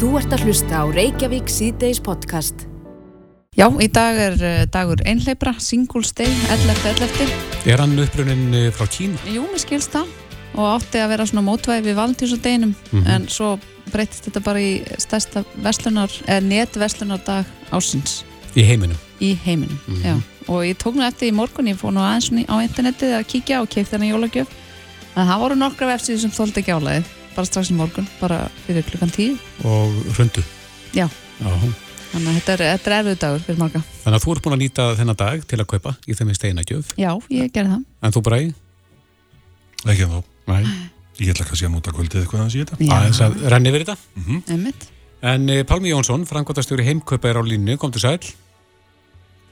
Þú ert að hlusta á Reykjavík síðdeis podcast. Já, í dag er uh, dagur einhleipra, Singles Day, 11.11. Er hann upprunnin eh, frá Kína? Jú, mér skilst það og átti að vera svona mótvæði við valentínsdeginum Mhm. en svo breytist þetta bara í stærsta verslunar, eða netverslunardag ásins Í heiminum. í heiminum. Mhm. Já, og ég tók nú eftir í morgun, ég fór nú aðeins á internetið að kíkja og keipta henni jólagjöf að það voru nokkra vefsíður sem þóldi ekki álæði bara strax í morgun, bara fyrir klukkan tíu Og hrundu. Já. Já. þannig að þetta er, þetta er erfið dagur fyrir marga. Þannig að þú ert búin að nýta þennan dag til að kaupa í þeim í steinagjöf. Já, ég gerði það. En þú bræði? Ekki en þá. Nei. Ég ætla kannski að nota kvöldið eitthvað að sé þetta. Aðeins að renni yfir þetta. Mm Einmitt. En eh, Pálmi Jónsson, frangotastjóri heimkaupa er á línu, kom til sæl.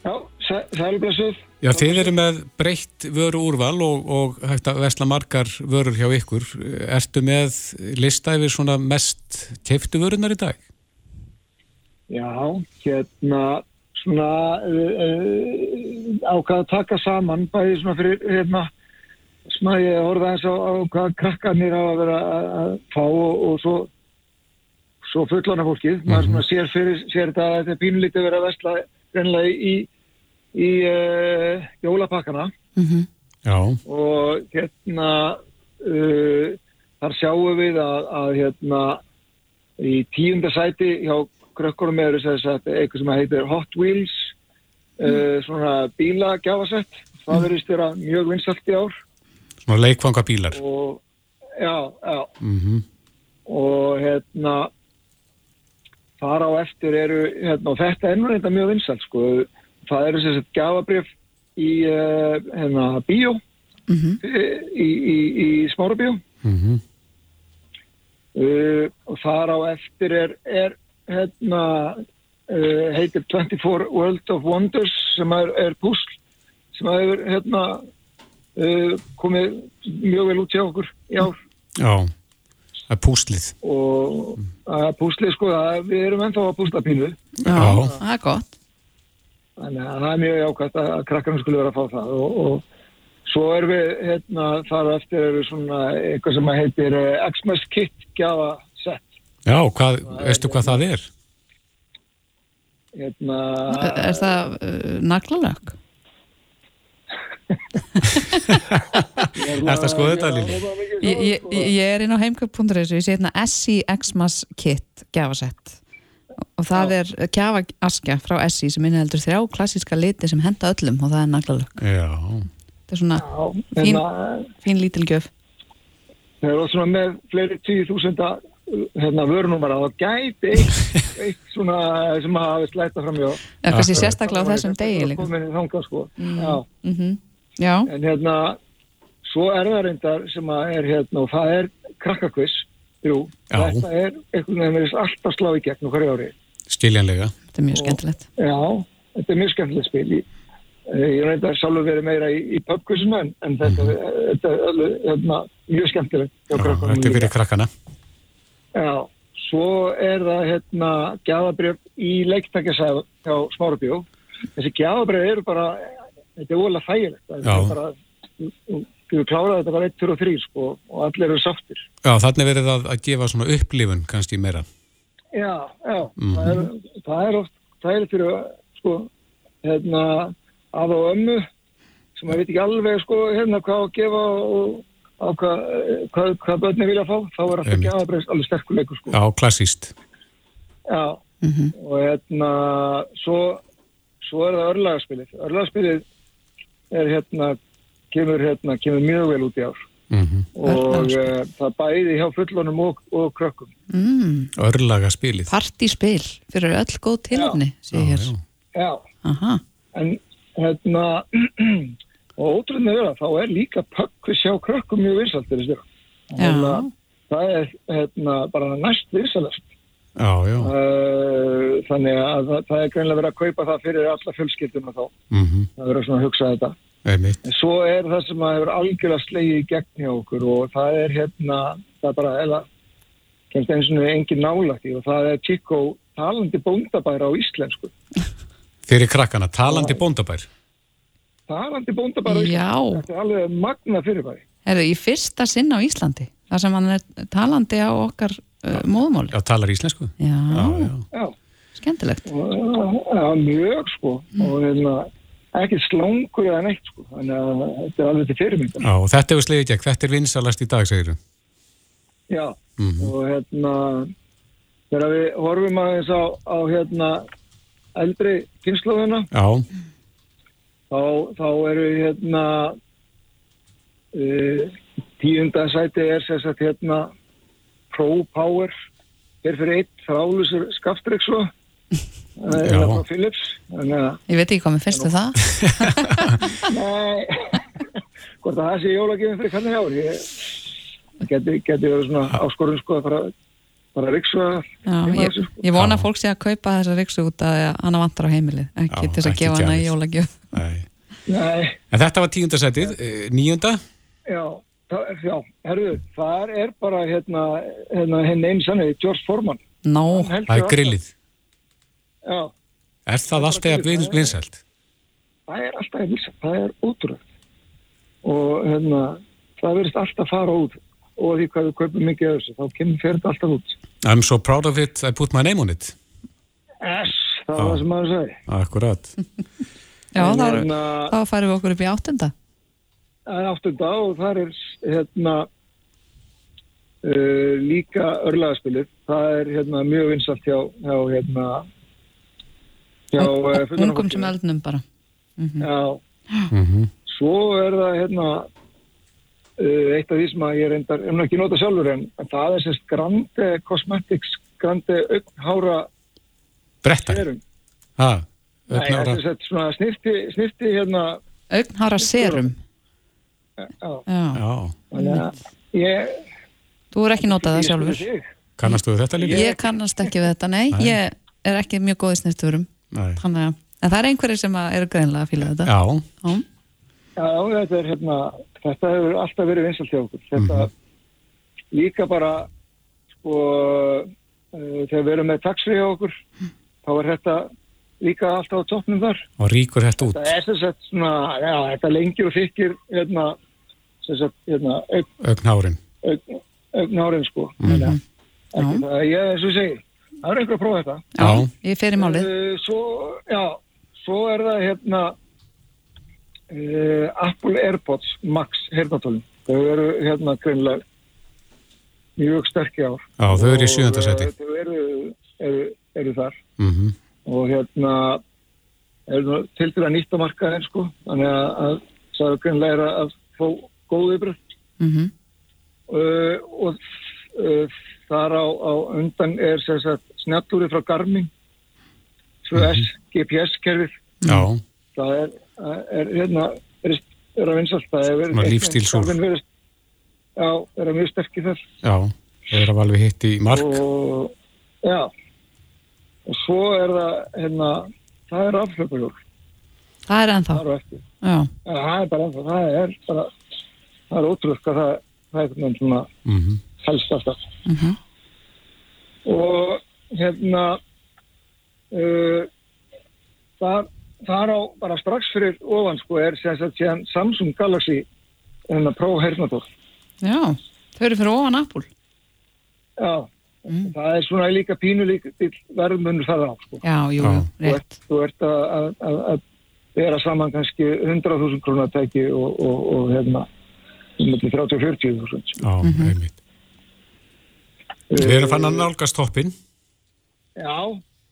Já, sælblessuð. Já, þið eru með breytt vöru úrval og, og hægt að vesla margar vörur hjá ykkur. Ertu með lista yfir svona mest keiftu vörunar í dag? Já, hérna, svona uh, uh, ákvað að taka saman, bæði svona fyrir, hérna, að ég horfa eins á, á hvað krakkarnir á að vera að að fá og, og svo, svo fullana fólkið. Maður svona sér fyrir, sér þetta að þetta er pínlítið verið að vesla greinlega í, í uh, jólapakkana. Mm Já. og hérna uh, þar sjáum við að, að hérna í tíunda sæti hjá krökkurum eru þess að eitthvað sem heitir Hot Wheels uh, svona bílagjafasett það verðist vera mjög vinsalt í ár Svona leikfanga bílar. og já, já Mm og hérna þar á eftir eru hérna, og þetta er nú reynda mjög vinsalt sko. Það eru þess að gjafabrif í uh, hérna, bíó -hmm. í, í, í smárabíó -hmm. uh, og þar á eftir er, er hérna uh, heitir 24 World of Wonders sem er, er púsl sem hefur hérna uh, komið mjög vel út hjá okkur í ár Já. Það er púslið. og að púslið sko að við erum ennþá að púsla pínu Já. það er gott. Þannig að það er mjög jákvæmt að, krakkarnir skulle vera að fá það og, og svo erum við hérna þar eftir eru svona eitthvað sem að heitir uh, Xmas Kit gjafa sett Já, hvað, veistu hvað það er? hérna Er, er það uh, naglalög? Ertu að skoða þetta, Lilja? Ég, ég, ég er inn á heimköp.is og ég sé hérna Essie Xmas Kit gjafasett og það er gjafaskja frá Essie sem inniheldur þrjá klassíska liti sem henda öllum og það er naglalög. Já. Þetta er svona Já, Fín. hérna, fín lítil gjöf. það er svona með fleiri tíu þúsunda hérna, vörunúmara og gæti eitt, eitt svona sem að hafa slæta fram hjá kannski Akkurat. sérstaklega á þessum degi þangað sko já, Mm Já, en hérna svo er það reyndar sem að er hérna og það er krakkakviss jú, Já. þetta er einhvern veginn verið alltaf slá í gegn og hverju ári Skiljanlega. þetta er mjög skemmtilegt. já, þetta er mjög skemmtilegt spil ég, ég reyndar sjálfur verið meira í, í pubquissinu en, en þetta, þetta er alveg, hérna, mjög skemmtilegt hjá Já, þetta er fyrir krakkana. Já, svo er það hérna gjafabrjöf í leiktækjasæð hjá Smárabjó. Þessi gjafabrjöf eru bara, þetta er ólega þægilegt. Það er bara, þú kláraði þetta bara 1, 2 og 3 sko og allir eru sáttir. Já, þannig verið að, að gefa svona upplifun kannski meira. Já, já, Mhm. það, er, það er oft þægilegt fyrir sko, hérna, af og ömmu sem maður veit ekki alveg sko, hérna hvað að gefa og hvað, hvað, hvað börni vilja fá, þá er alltaf Einmitt. gjafabrjöf alveg sterkuleikur sko. Já, klassíst. Já, Mm og hérna svo, svo er það örlagaspilið örlagaspilið er hérna kemur hérna, kemur mjög vel út í ár. Mm og Örlagaspil. uh, það bæði hjá fullonum og, og krökkum. Mm, Örlaga spilið. Partíspil fyrir öll góð tilöfni, já, Aha, en hérna og með það, þá er líka pökkvis hjá krökkum mjög vinsaltir já, það er hérna bara næst vinsalast Já, já. uh, þannig að það, það er greinlega verið að kaupa það fyrir alla fjölskylduna þá. Mm það er verið svona að hugsa þetta. En svo er það sem að hefur algjörlega slegið í gegn hjá okkur og það er hérna, það er bara, eða kemst eins og engin í og það er Chico talandi bóndabæra á íslensku. Fyrir krakkana, talandi bóndabær. Talandi bóndabæra á íslensku. já. Þetta er alveg magna fyrirbæri. Er það í fyrsta sinn á Íslandi? Það sem hann er talandi á okkar uh, móðumáli. Já, talar íslensku. Já, já. Já, skemmtilegt. já, mjög sko og hérna ekki slangur eða neitt sko. Þannig að þetta er alveg til fyrirmynda Já, og þetta hefur slegið gegn, þetta er vinsalast í dag, segir þú. Já, Mhm. og hérna þegar við horfum aðeins á, á hérna eldri kynnslóðina Já, þá, þá eru hérna uh, tíunda sæti er sér sagt hérna Pro Power. Er fyrir eitt þrálusur skaftryggslo það frá Philips Ég veit ekki hvað mér finnst um það. nei hvort að það sé jólagjöfum fyrir kannar ár ég geti, geti verið svona áskorun sko að fara bara ryksu að Já, ég, ég vona að fólk sé að kaupa þessa riksu út að hana vantar á heimilið, ekki Já, til þess að gefa hana í jólagjöf. nei. nei En þetta var tíundasætið, nýjunda? Já, það, er- já, herðu, það er bara hérna, hérna henni einu sannið, George Foreman. Heldur Það er grillið. Já, Er það alltaf að vin, vinsælt? það er alltaf að vilja, það er ótrúlega. Og hérna, það verðist alltaf fara út og því hvað við kaupum mikið af þessu, þá kemur fyrir þetta alltaf út. I'm so proud of it, I put my name on it. S, það Já. var það sem maður segi. Akkurat. já, En þá, hérna, þá færum við okkur upp í áttunda. Það er áttunda og það er hérna uh, líka örlagaspilið. Það er hérna mjög vinsalt hjá, hjá hérna hjá uh, Ungum sem eldnum bara. Já, Mm svo er það hérna uh, eitt af því sem að ég reyndar, ég mun ekki nota sjálfur en, en það er sérst Grande Cosmetics Grande aughára Brettar. serum. Ha, Nei, þetta augnára. er sett svona snirti, snirti hérna, Augnhara serum. já, Já. Já, þannig að ég... Þú er ekki notað það sjálfur. kannastu þetta líka? Ég kannast ekki við þetta, nei. Nei. Ég er ekki mjög góð í snirturum. Nei. Þannig að, en það er einhverjir sem að eru greinlega að fíla þetta. Já, Já. Já, þetta er hérna, þetta hefur alltaf verið vinsalt hjá okkur. Þetta líka bara, sko, uh, þegar við erum með taxi hjá okkur, þá er þetta líka alltaf á toppnum þar. og ríkur þetta út. Það er sem sagt svona, já, þetta lengir og þykir, hérna, sem sagt, hérna, aug, Augnárin. aug, augnárin, sko. Mm -hmm. Ekki það, ég, og ég segi, það er einhver að prófa þetta. Já, ég fer í málið. Uh, svo, já, svo er það hérna uh, Apple AirPods Max heyrnatólin. Þau eru hérna greinlega mjög sterkir ár. Já, þau eru í Og, sjöunda sæti. uh, Þau eru, eru, eru þar Mm og hérna eru til til að nýtta markaðin sko. Þannig að, að það er greinlega er að fá góð yfirbröð. Mm Uh, og uh, þar á, á undan er sem sagt snjallúri frá Garmin 2S GPS-kerfið Já, það er, er hérna er, er að vinsast það er verið- Svona lífstílsúr. Já, er að mjög sterkir þar já, þau eru alveg hitt í mark. og já og svo er það hérna, það er afhlöpujól Það er ennþá. það er eftir Já. það er bara ennþá, það er bara það er ótrúlega það, það er einhvern veginn svona Mm helst alltaf Mhm. og hérna uh, það, það á bara strax fyrir ofan sko er sem sagt síðan Samsung Galaxy hérna Pro Hernatól Já, þau eru fyrir ofan Apple. já, það er svona líka pínu líka verðmunur það á sko. Já, jú, Já. jú, þú rétt. ert, þú ert að, að, að, að bera saman kannski 100.000 krónatæki og, og, og hérna um milli 30-40.000 Já, einmitt. Við erum fann að nálgast toppin. já,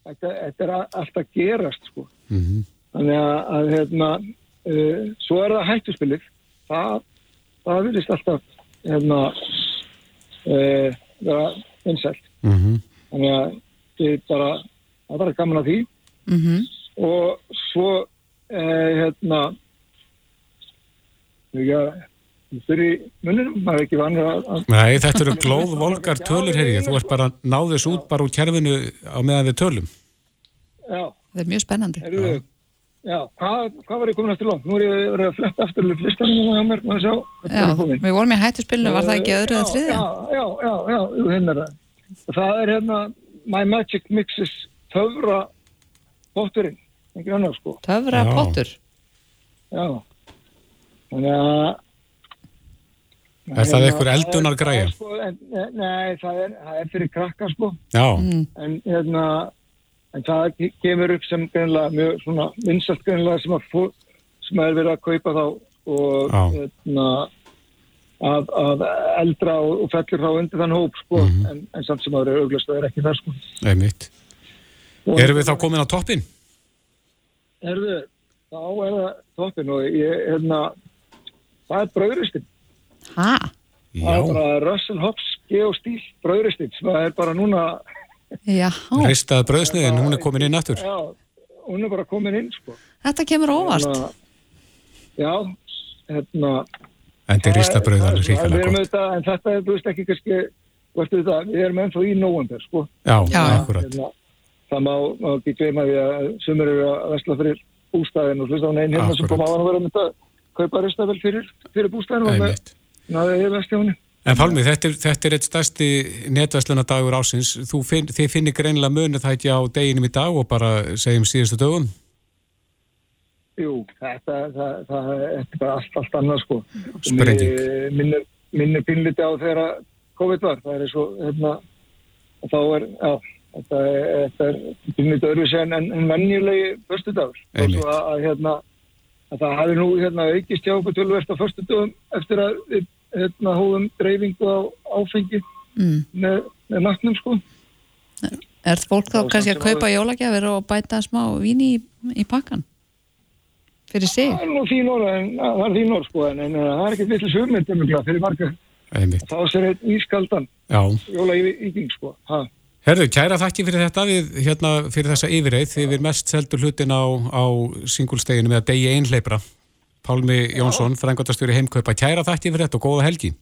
þetta, þetta er a- allt að gerast sko Mm Þannig að, að hérna, uh, svo er það hættuspilið. Það, það virðist alltaf hérna, uh, vera vinsælt. -hmm. Þannig að bara, það er bara gaman að því. Mm Og svo, uh, hérna, ég fyrir munninum, maður er ekki vanið að, Nei, þetta eru glóð volgar tölur, heyri ég. Þú ert bara að ná þess út bara úr kerfinu á meðan við tölum. já, Það er mjög spennandi. eru, já, já hvað, hvað var ég komin eftir langt? Nú er ég verið að fletta aftur listanum hjá mér, maður sjá, Já, við vorum í hættuspilinu, var það ekki öðru eða Já, þriðja? Já, já, já, já, jú, hinn er það. Og Það er hérna My Magic Mixes töfra bótturinn, einhver annar sko. Töfra Já. pottur. Já. Þannig að Er það eitthvað eldunar græja? Sko, nei, það er, það er fyrir krakka sko Já, en, hérna, en það ke- kemur upp sem mjög svona vinsalt greinlega sem sem að er verið að kaupa þá og Já. hérna, að, að eldra og, og fellur þá undir þann hóp sko Mhm. en, en samt sem að það er auglast það er ekki það sko einmitt. Og- Erum við þá komin á toppin? Herðu, þá er það toppin og ég, hérna, það er brauðristinn. Hæ? Það er bara Russell Hobbs geostíl brauðristinn sem er bara núna, Já, Ristaði bröðsniðin, hún er komin inn aftur. já, hún er bara komin inn, sko. þetta kemur óvart. Hérna, já, hérna. En þetta er ristað bröð það- alveg það- við ríkalega erum gott. auðvitað, En þetta er, þú veist, ekki kannski, veistu þetta, við erum ennþá í nóvember, sko. Já, Já. akkurat. Hérna, það má, má ekki gleyma því að sumur eru að vesla fyrir bústæðin og hlusta á neinn hérna sem kom á að vera með að kaupa ristavel fyrir, fyrir bústæðin og með. Náðu ég vesti á henni. En Pálmi, þetta er, þetta er eitt stærsti netverslunadagur ásins. Finn, þið finnir greinilega munið það ekki á deginum í dag og bara segjum síðustu dögum. Jú, þetta, það, það, þetta er bara allt, allt annað sko. Sprenging. Mér- Minnir, minnir pínliti á þegar COVID var. Það er svo, hérna, þá er, já, þetta er, er pínliti öðruvísi en, en, en venjulegi föstudagur. Og Einmitt. svo að, að, hérna, að það hafi nú hérna aukist hjá okkur tölverst á föstudagum eftir að við hérna, hóðum dreifingu á áfengi Mm. með, með matnum sko. Er fólk þá kannski að kaupa jólagjafir og bæta smá víni í, í pakkan? Fyrir sig? Það er nú þín orð, en það er þín orð sko, en, en það er ekkert vitlis hugmynd um fyrir marga. Einmitt. Þá sér einn ískaldan Já. jóla í íking sko. Ha. Herðu, kæra þakki fyrir þetta við, hérna, fyrir þessa yfirreið. Þið er mest seldur hlutin á, á singulsteginu með að degi einhleipra. Pálmi Jónsson, frængatastjóri heimkaupa. Kæra þakki fyrir þetta og góða helgi.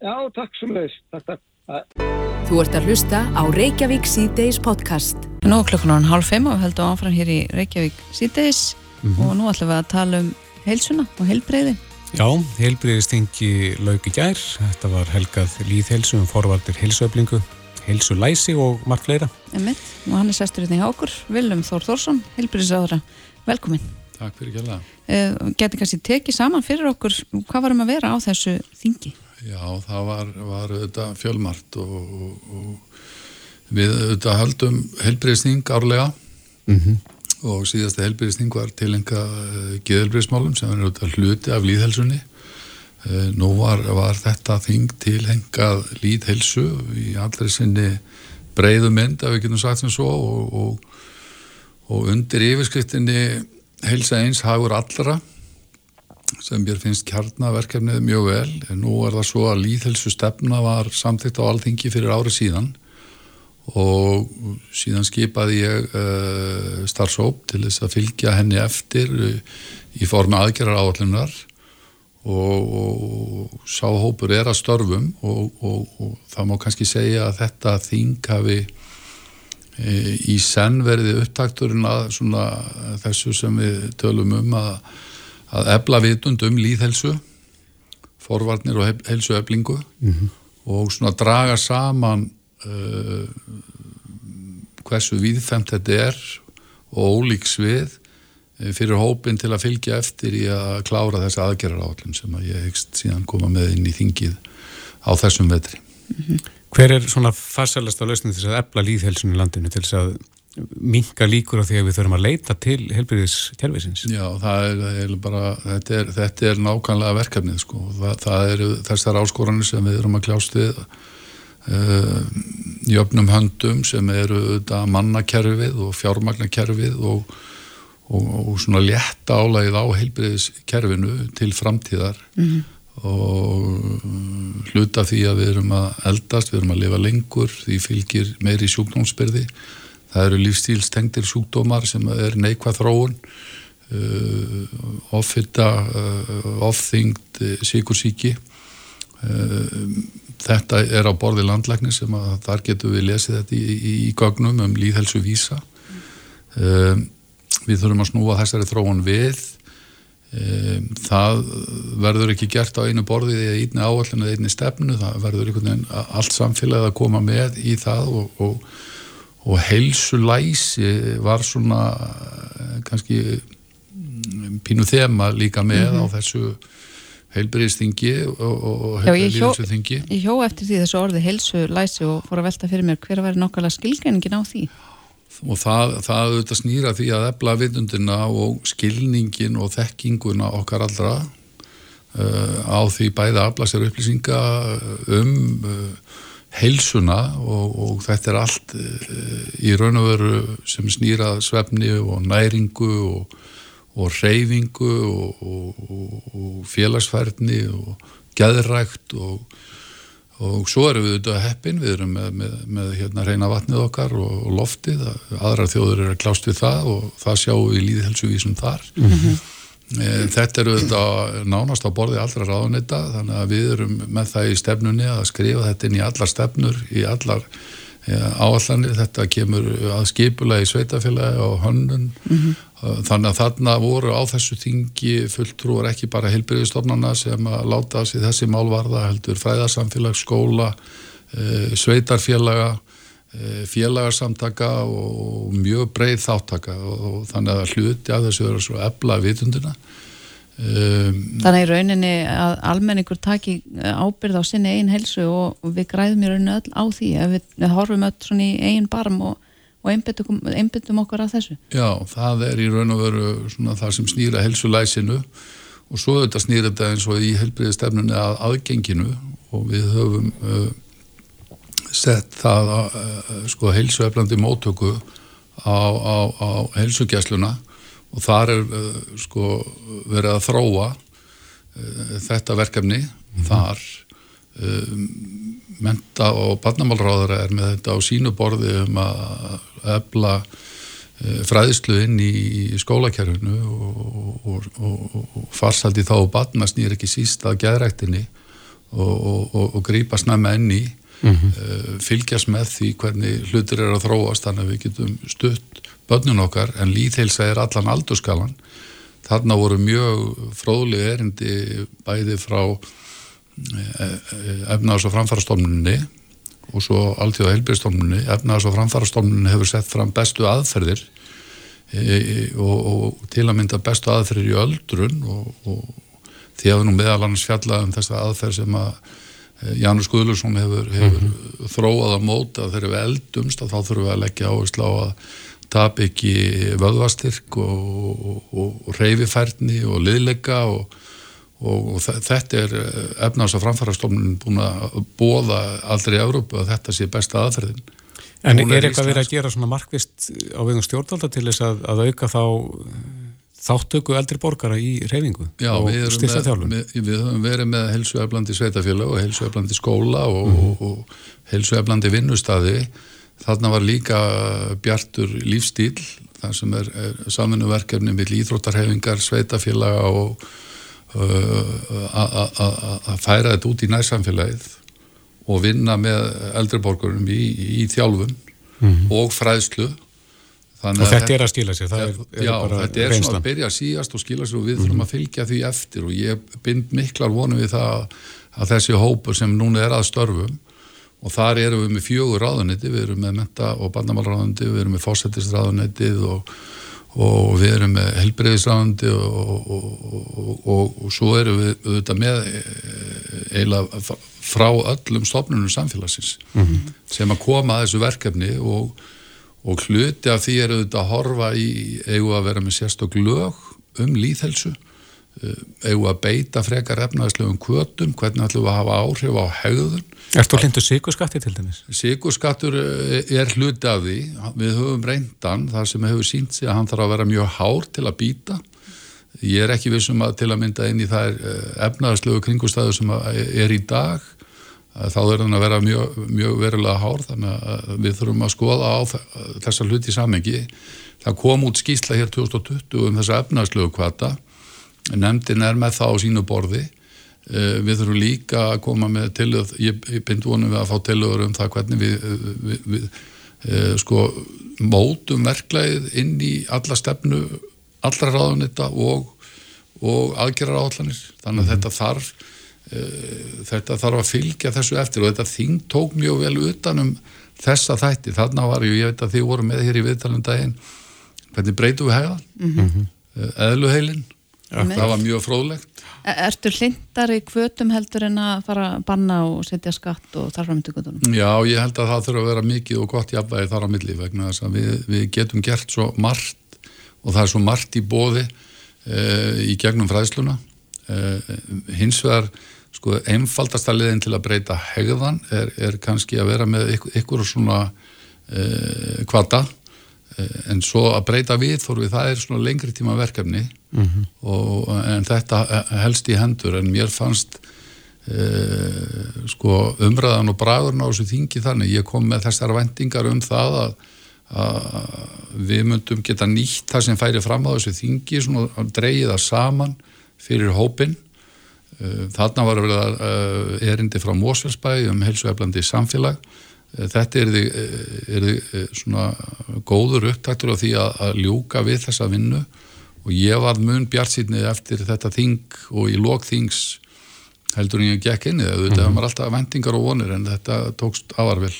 Já, takk sem leiðis. Takk, takk. Þú ert að hlusta á Reykjavík C-Days podcast. Nú er klukkan án hálf fimm og við heldum áfram hér í Reykjavík síðdeis og nú ætlum við að tala um heilsuna og heilbreyði. Já, heilbriðistingi lauk í gær. Þetta var helgað líðhelsu um forvartir heilsuöflingu, heilsulæsi og margt fleira. Emitt, og hann er sestur hérna í okkur, Viljum Þór Þórsson, heilbreyðisáðara. Velkomin. Takk fyrir kjærlega. Uh, Geti kannski tekið saman fyrir okkur hvað varum að vera á þessu þingi? Já, það var, var auðvitað fjölmart og, og, og við auðvitað höldum helbriðsning árlega Mm og síðasta helbriðsning var tilenga uh, geðhelbriðsmálum sem er auðvitað hluti af líðhelsunni. Uh, nú var, var þetta þing tilhengað líðhelsu í allri sinni breiðu mynd, ef við getum sagt sem svo og, og, og undir yfirskriftinni heilsa eins hagur allra sem mér finnst kjarnaverkefnið mjög vel. Nú er það svo að líðhelsu stefna var samþýtt á alþingi fyrir ári síðan og síðan skipaði ég uh, starfsóp til þess að fylgja henni eftir uh, í formi aðgerrar áallunar og, og sáhópur er að störfum og, og, og það má kannski segja að þetta þing hafi í senn verði upptakturinn að svona þessu sem við tölum um að, að ebla vitund um líðhelsu forvarnir og helsu eblingu og svona draga saman uh, hversu víðfemt þetta er og ólík svið eh, fyrir hópin til að fylgja eftir í að klára þessi aðgerrar áallum sem að ég hegst síðan koma með inn í þingið á þessum vetri. Hver er svona farsalasta lausnin til þess að ebla líðhelsun í landinu til þess að minka líkur á því að við þurfum að leita til helbriðiskerfisins? Já, það er, það er bara, þetta er, þetta er nákvæmlega verkefnið sko. Það, það eru þessar áskoranir sem við erum að kljást við uh, jöfnum höndum sem eru þetta mannakerfið og fjármagnakerfið og, og, og svona létta álægið á heilbriðiskerfinu til framtíðar Mhm. Og hluta því að við erum að eldast, við erum að lifa lengur, því fylgir meiri sjúkdómsbyrði. Það eru lífstílstengtir sjúkdómar sem er neikvað þróun, uh, offita, uh, offþyngd, uh, síkursíki. Uh, þetta er á borði landlækni sem að þar getum við lesið þetta í, í, í gögnum um líðhelsu vísa. Við þurfum að snúa þessari þróun við það verður ekki gert á einu borði eða einni áallin eða einni stefnu, það verður einhvern veginn allt samfélagið að koma með í það og, og, og heilsulæsi var svona eh, kannski mm, pínu þema líka með á þessu heilbyrðisþingi og, og Já, ég hjó- Ég hjó eftir því þessu orði heilsu læsi og fór að velta fyrir mér hver að vera nokkulega skilgreiningin á því. Og það, það auðvitað snýra því að efla vitundina og skilningin og þekkinguna okkar allra uh, á því bæði að afla sér upplýsinga um uh, heilsuna og, og þetta er allt uh, í raun og veru sem snýra svefni og næringu og, og reyfingu og, og, félagsfærni og geðrækt og og svo erum við auðvitað heppin, við erum með, með, með hérna reyna vatnið okkar og, og loftið, aðra þjóður eru að klást við það og það sjáum við líðhelsuvísum þar. Mm Þetta eru auðvitað nánast á borði allra ráðunita, þannig að við erum með það í stefnunni að skrifa þetta inn í allar stefnur, í allar áallanir, þetta kemur að skipula í sveitafélagi og hönnun þannig að þarna voru á þessu þingi fulltrúar ekki bara heilbyrðistofnana sem að láta sig þessi málvarða heldur fræðarsamfélag, skóla e, sveitarfélaga e, félagarsamtaka og mjög breið þáttaka og þannig að hluti af þessu eru svo ebla vitundina. Um, Þannig í rauninni að almenningur taki ábyrð á sinni eigin heilsu og, við græðum í rauninni öll á því. Ef við, horfum öll svona í eigin barm og, og einbyttum okkur af þessu. Já, það er í raun og veru svona það sem snýra helsulæsinu og svo þetta snýra þetta eins og í helbriðistefnunni að aðgenginu og við höfum uh, sett það að uh, sko helsueflandi mótöku á, á, á helsugjæsluna og þar er uh, sko verið að þróa uh, þetta verkefni þar um, menta og barnamálráðara er með þetta á sínu borði um að efla uh, fræðislu inn í skólakerfinu og, og, og, og farsaldi þá og barna snýr ekki síst að geðræktinni og grípa snemma inn í mm -hmm. fylgjast með því hvernig hlutir er að þróast þannig að við getum stutt börnun okkar en líðheilsa er allan aldurskalan þarna voru mjög fróðleg erindi bæði frá efnaðs- og framfarastofnunni og svo alltíða heilbyrðstofnunni efnaðs- og framfarastofnunni hefur sett fram bestu aðferðir e, og, og til að mynda bestu aðferðir í öldrun og, og því að nú meðal annars fjalla um þessa aðferð sem að Janus Guðlusson hefur, hefur mm -hmm. þróað að móta þegar við eldumst að þá þurfum við að leggja áherslu á að tap ekki vöðvastyrk og, og, og reyfifærni og liðleika og, og þetta er efnars að framfærastofnun búin að bóða aldrei í Európu að þetta sé besta aðferðin. En er, er eitthvað verið að gera svona markvist á vegum stjórnvalda til þess að, að auka þá þáttöku eldri borgara í reyfingu Já, og við, með, við höfum verið með helsueflandi sveitafélag og helsueflandi skóla og, mm. og, og helsueflandi vinnustadi þarna var líka bjartur lífstíl þar sem er, er saminu með íþróttarhefingar, sveitafélaga og að færa þetta út í nærsamfélagið og vinna með eldri borgurum í, í þjálfun mm. og fræðslu Þannig og þetta er að skila sér, er, er já, þetta er reynslan. svona að byrja að síast og skila sér og við þurfum að fylgja því eftir og ég bind miklar vonum við það að þessi hópur sem núna er að störfum og þar erum við með fjögur ráðunetti, við erum með menta og barnamálráðunetti, við erum með fósættisráðunettið og, og við erum með helbreyðisráðunetti og, og, og svo erum við auðvitað með eiginlega frá öllum stofnunum samfélagsins mm -hmm. sem að koma að þessu verkefni og og hluti af því er auðvitað að horfa í eigu að vera með sérstokk lög um líðhelsu eigu að beita frekar efnaðslegum kvötum, hvernig ætlum við að hafa áhrif á hegðun. Er þú hlindu sigurskatti til dæmis? Sigurskattur er hluti af því, við höfum reyndan þar sem hefur sínt sig að hann þarf að vera mjög hár til að býta ég er ekki vissum að til að mynda inn í þær efnaðslegu kringustæðu sem er í dag þá er þannig að vera mjög, mjög verulega hár. Þannig að við þurfum að skoða á þessa hluti samengi það kom út skýrsla hér 2020 um þessa efnagslegu kvata nefndin er með það á sínu borði við þurfum líka að koma með tilöð, ég, ég bind vonum við að fá tilöður um það hvernig við, við, við sko mótum verklæðið inn í alla stefnu allra ráðunita og, og aðgerra áallanir þannig að mm -hmm. þetta þarf þetta þarf að fylgja þessu eftir og þetta þing tók mjög vel utanum þessa þætti, þarna var ég veit að þið voru með hér í viðtalum daginn hvernig breytum við hegðan mm -hmm. eðluheilin Einmitt. Það var mjög fróðlegt. E- Ertu hlindari kvötum heldur en að fara að banna og setja skatt og þar fram til göttunum? Já, ég held að það þurfa að vera mikið og gott jafnvægi þar á milli vegna þess að við, við getum gert svo margt og það er svo margt í bóði uh, í gegnum fræðsluna. Uh, hins vegar sko einfaldasta liðin til að breyta hegðan er, er kannski að vera með ykkur, ykkur svona uh, kvata en svo að breyta við þóru við það er svona lengri tíma verkefni. Og, en þetta helst í hendur. En mér fannst uh, sko umræðan og bræðurinn á þessu þingi þannig. Ég kom með þessar vendingar um það að, að við myndum geta nýtt það sem færi fram á þessu þingi svona að dreyja það saman fyrir hópin Uh, þarna var að vera erindi frá Mósfellsbæði um helsueflandi samfélag þetta er þið, er þið svona góður upptaktur á því að, að ljúka við þessa vinnu. Og ég var mun bjartsýtni eftir þetta þing og í lokþings heldur en ég gekk inn í það, þetta var alltaf vendingar og vonir en þetta tókst afarvel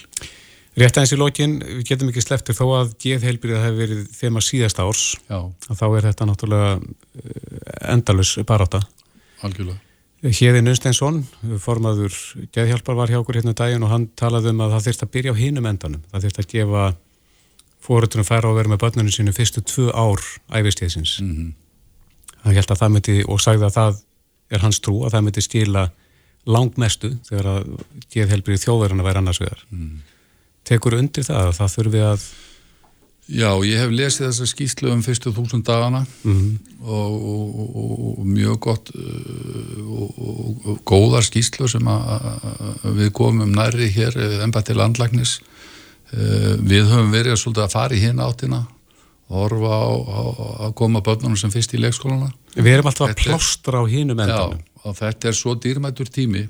Rétt aðeins í lokin, við getum ekki sleftir þó að geðheilbyrðið hefur verið þema síðasta árs, þá er þetta náttúrulega eh, endalus baráta. algjörlega Hérðin Unsteinsson, formaður geðhjálpar var hjá okkur hérna um daginn og hann talaði um að það þurft að byrja á hinum endanum. Það þurft að gefa fóruðunum færa að vera með börnunum sínu fyrstu tvö ár æfistíðsins. Mm. -hmm. Hann held að það myndi og sagði að það er hans trú að það myndi stila langmestu þegar að geðhelbrið þjóðverðan að vera annars vegar. Mm. Tekur undir það að það þurfi að Já, ég hef lesið þessa skýslu um fyrstu þúsund dagana og, og, og, og mjög gott uh, og, góðar skýslu sem að, að við komum nærri hér ennbætti landlagnis uh, við höfum verið svolítið að fara í hinn áttina á að koma börnunum sem fyrst í leikskólana. Við erum alltaf að Þetta er- plástra á hinum Já, endanum. og þetta er svo dýrmættur tími.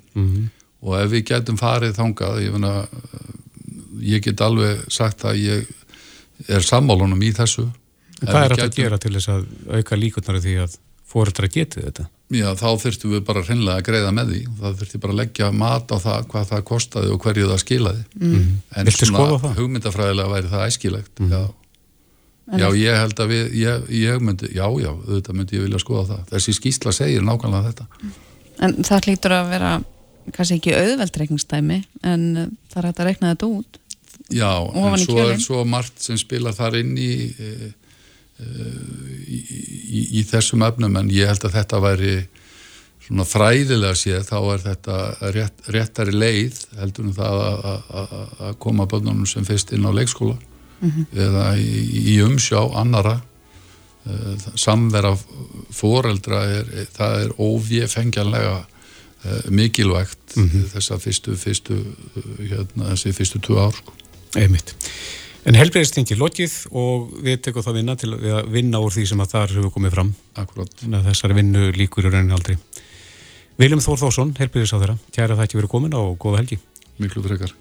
Og ef við getum farið þangað ég, meina, ég get alveg sagt að ég er sammálunum í þessu Ef Hvað við er þetta að gera til þess að auka líkurnar af því að fóruðra getið þetta? Já, þá þurftum við bara hreinlega að greiða með því það þurfti bara að leggja mat á það hvað það kostaði og hverju það skilaði mm. en Viltu það? hugmyndafræðilega væri það æskilegt já. já, ég held að við ég, ég myndi, já, já, auðvitað myndi ég vilja skoða það þessi skýsla segir nákvæmlega þetta En það hlýtur að vera kannski ekki auðveldreikningsdæmi en það er hægt að reikna þetta út. Já, en svo er kjölinn. svo margt sem spilar þar inn í, e, e, í, í, í þessum efnum en ég held að þetta væri svona fræðilega séð þá er þetta rétt, réttari leið heldur en það að- að- að að koma bönnunum sem fyrst inn á leikskóla eða í, í umsjá annara Eh, samvera foreldra er, það er óvéfengjanlega uh, mikilvægt þessa fyrstu, fyrstu uh, hérna, þessi fyrstu tvö ár sko. Einmitt. En helbreyðstingi lokið og við tekum það vinna til að vinna úr því sem að þar hefur komið fram. Að þessari vinnu líkur í rauninni aldrei. Viljum Þór Þórsson, helbreyðis á þeirra. Kæra það ekki verið komin og góða helgi. miklu frekar.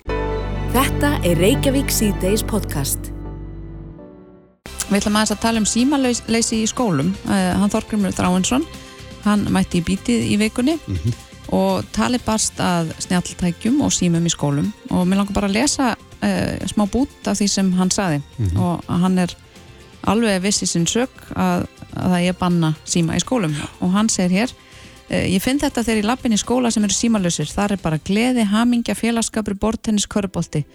Þetta er Reykjavík C-Days podcast. Við ætlum aðeins að tala um símaleysi í skólum. Uh, hann Þorgrymur Þráinsson, hann mætti í bítið í vikunni og tali barst að snjalltækjum og símum í skólum og mér langar bara að lesa uh, smá bút af því sem hann saði og að hann er alveg vissi sinn sök að, að það er banna síma í skólum. Og hann segir hér uh, ég finn þetta þegar ég lappin í skóla sem eru símalösir þar er bara gleði, hamingja, félagskapur, bortennis, körubolti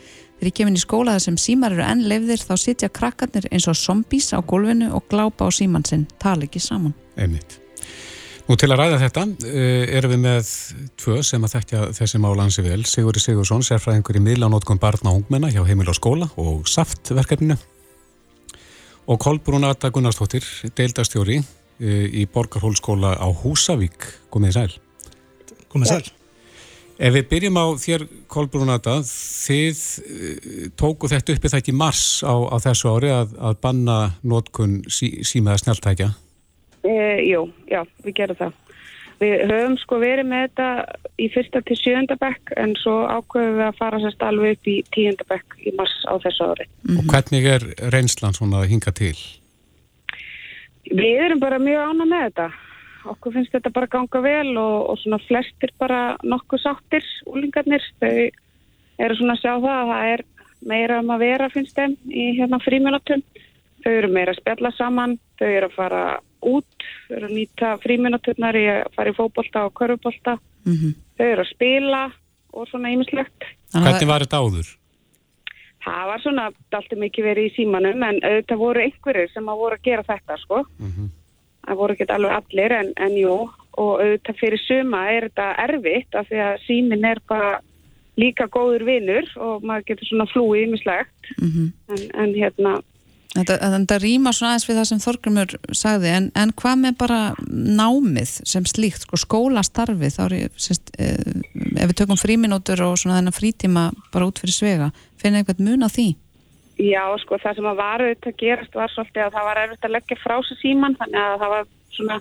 þegar ég kemur í skóla þar sem símar eru enn leifðir þá sitja krakkarnir eins og zombís á gólfinu og glápa á síman sinn. Tala ekki saman. Einmitt. Nú til að ræða þetta uh, erum við með tvö sem að þekkja þessi mál ansi vel. Sigurði Sigursson, sérfræðingur í miðlanótkun barna og ungmenna hjá Heimil og skóla og SAFT-verkefninu og Kolbrún Arta Gunnarsdóttir, deildastjóri uh, í Borgarhólskóla á Húsavík. Komið þið sæl. Komið sæl. Ef við byrjum á þér, Kolbrún Arta, þið uh, tóku þetta uppi það ekki mars á, á þessu ári að, að banna nótkun sí, símaða snjáltækja. E, jú, já, við gerum það. Við höfum sko verið með þetta í fyrsta til sjöunda bekk en svo ákveðum við að fara sérst alveg upp í tíunda bekk í mars á þessu ári. Og hvernig er reynslan svona að hinga til? Við erum bara mjög ána með þetta. Okkur finnst þetta bara ganga vel og, og svona flestir bara nokkuð sáttir úlingarnir. Þau eru svona að sjá það að það er meira um að vera finnst þeim í hérna fríminutum. Þau eru meira að spjalla saman, þau eru að fara út, þau eru að nýta fríminuturnar í að fara í fótbolta og körfubolta, Mhm. þau eru að spila og svona ýmislegt. Hvernig var þetta áður? Það var svona alltaf mikið verið í símanum en auðvitað voru einhverjir sem að voru að gera þetta sko. Það voru ekki alveg allir en, en jú og auðvitað fyrir suma er þetta erfitt af því að símin er bara líka góður vinur og maður getur svona flúið ýmislegt Mhm. en, en hérna Þetta, þetta rýma svona aðeins við það sem Þorgrumur sagði, en, en hvað með bara námið sem slíkt, sko, skólastarfið, þá er ég, sérst, eh, ef við tökum fríminútur og svona þennan frítíma bara út fyrir svega, finna einhvern mun á því? Já, sko, það sem að var auðvitað að gerast var svolítið að það var erfitt að leggja frá sig síman, þannig að það var svona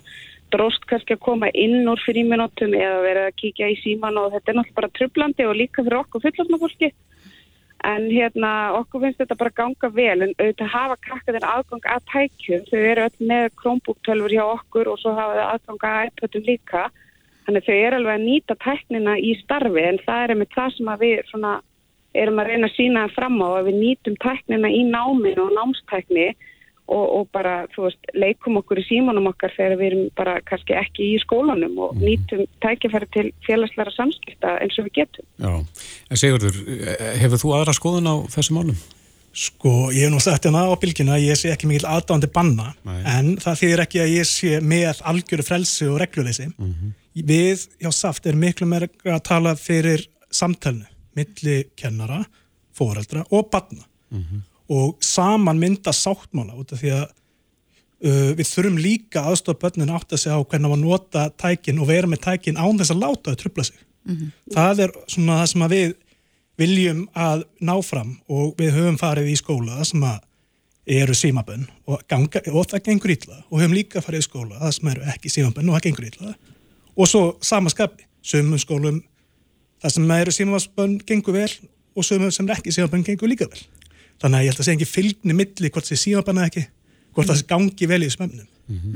dróst kannski að koma inn úr fríminútum eða verið að kíkja í síman og þetta er náttúrulega bara trublandi og líka fyrir okkur fullofna fólki. En hérna, okkur finnst þetta bara ganga vel, en auðvitað hafa krakkaðin aðgang að tækjum. Þau eru öll með Chromebook-tölfur hjá okkur og svo hafa þau aðgang að iPadum líka. Þannig þau eru alveg að nýta tæknina í starfi, en það er með það sem við svona erum að reyna að sína fram á að við nýtum tæknina í náminu og námstækni og, og bara, þú veist, leikum okkur í símanum okkar þegar við erum bara kannski ekki í skólanum og nýtum tækifæri til félagslega samskipta eins og við getum. Já, en Sigurður, hefur þú aðra skoðun á þessum málum? Sko, ég hef nú sagt hérna á bylginu að ég sé ekki mikil aðdáðandi banna Nei. en það þýðir ekki að ég sé með algjöru frelsi og regluleysi. Við hjá SAFT erum miklu meira að tala fyrir samtalenu milli kennara, foreldra og banna og saman mynda sáttmála út af því að uh, við þurfum líka aðstofa börnin átt að segja á hvernig að nota tækin og vera með tækin án þess að láta þau trubla sig. Það er svona það sem við viljum að ná fram og við höfum farið í skóla sem að eru símabönn og, ganga, og það gengur ítla og höfum líka farið í skóla það sem eru ekki símabönn og það gengur ítla og svo samaskapi, sömum skólum það sem eru símabönn gengur vel og sömum sem er ekki símabönn gengur líka vel þannig að ég held að segja ekki fylgni milli hvort það sé símabönn eða ekki hvort það sé gangi vel í þessum efnum.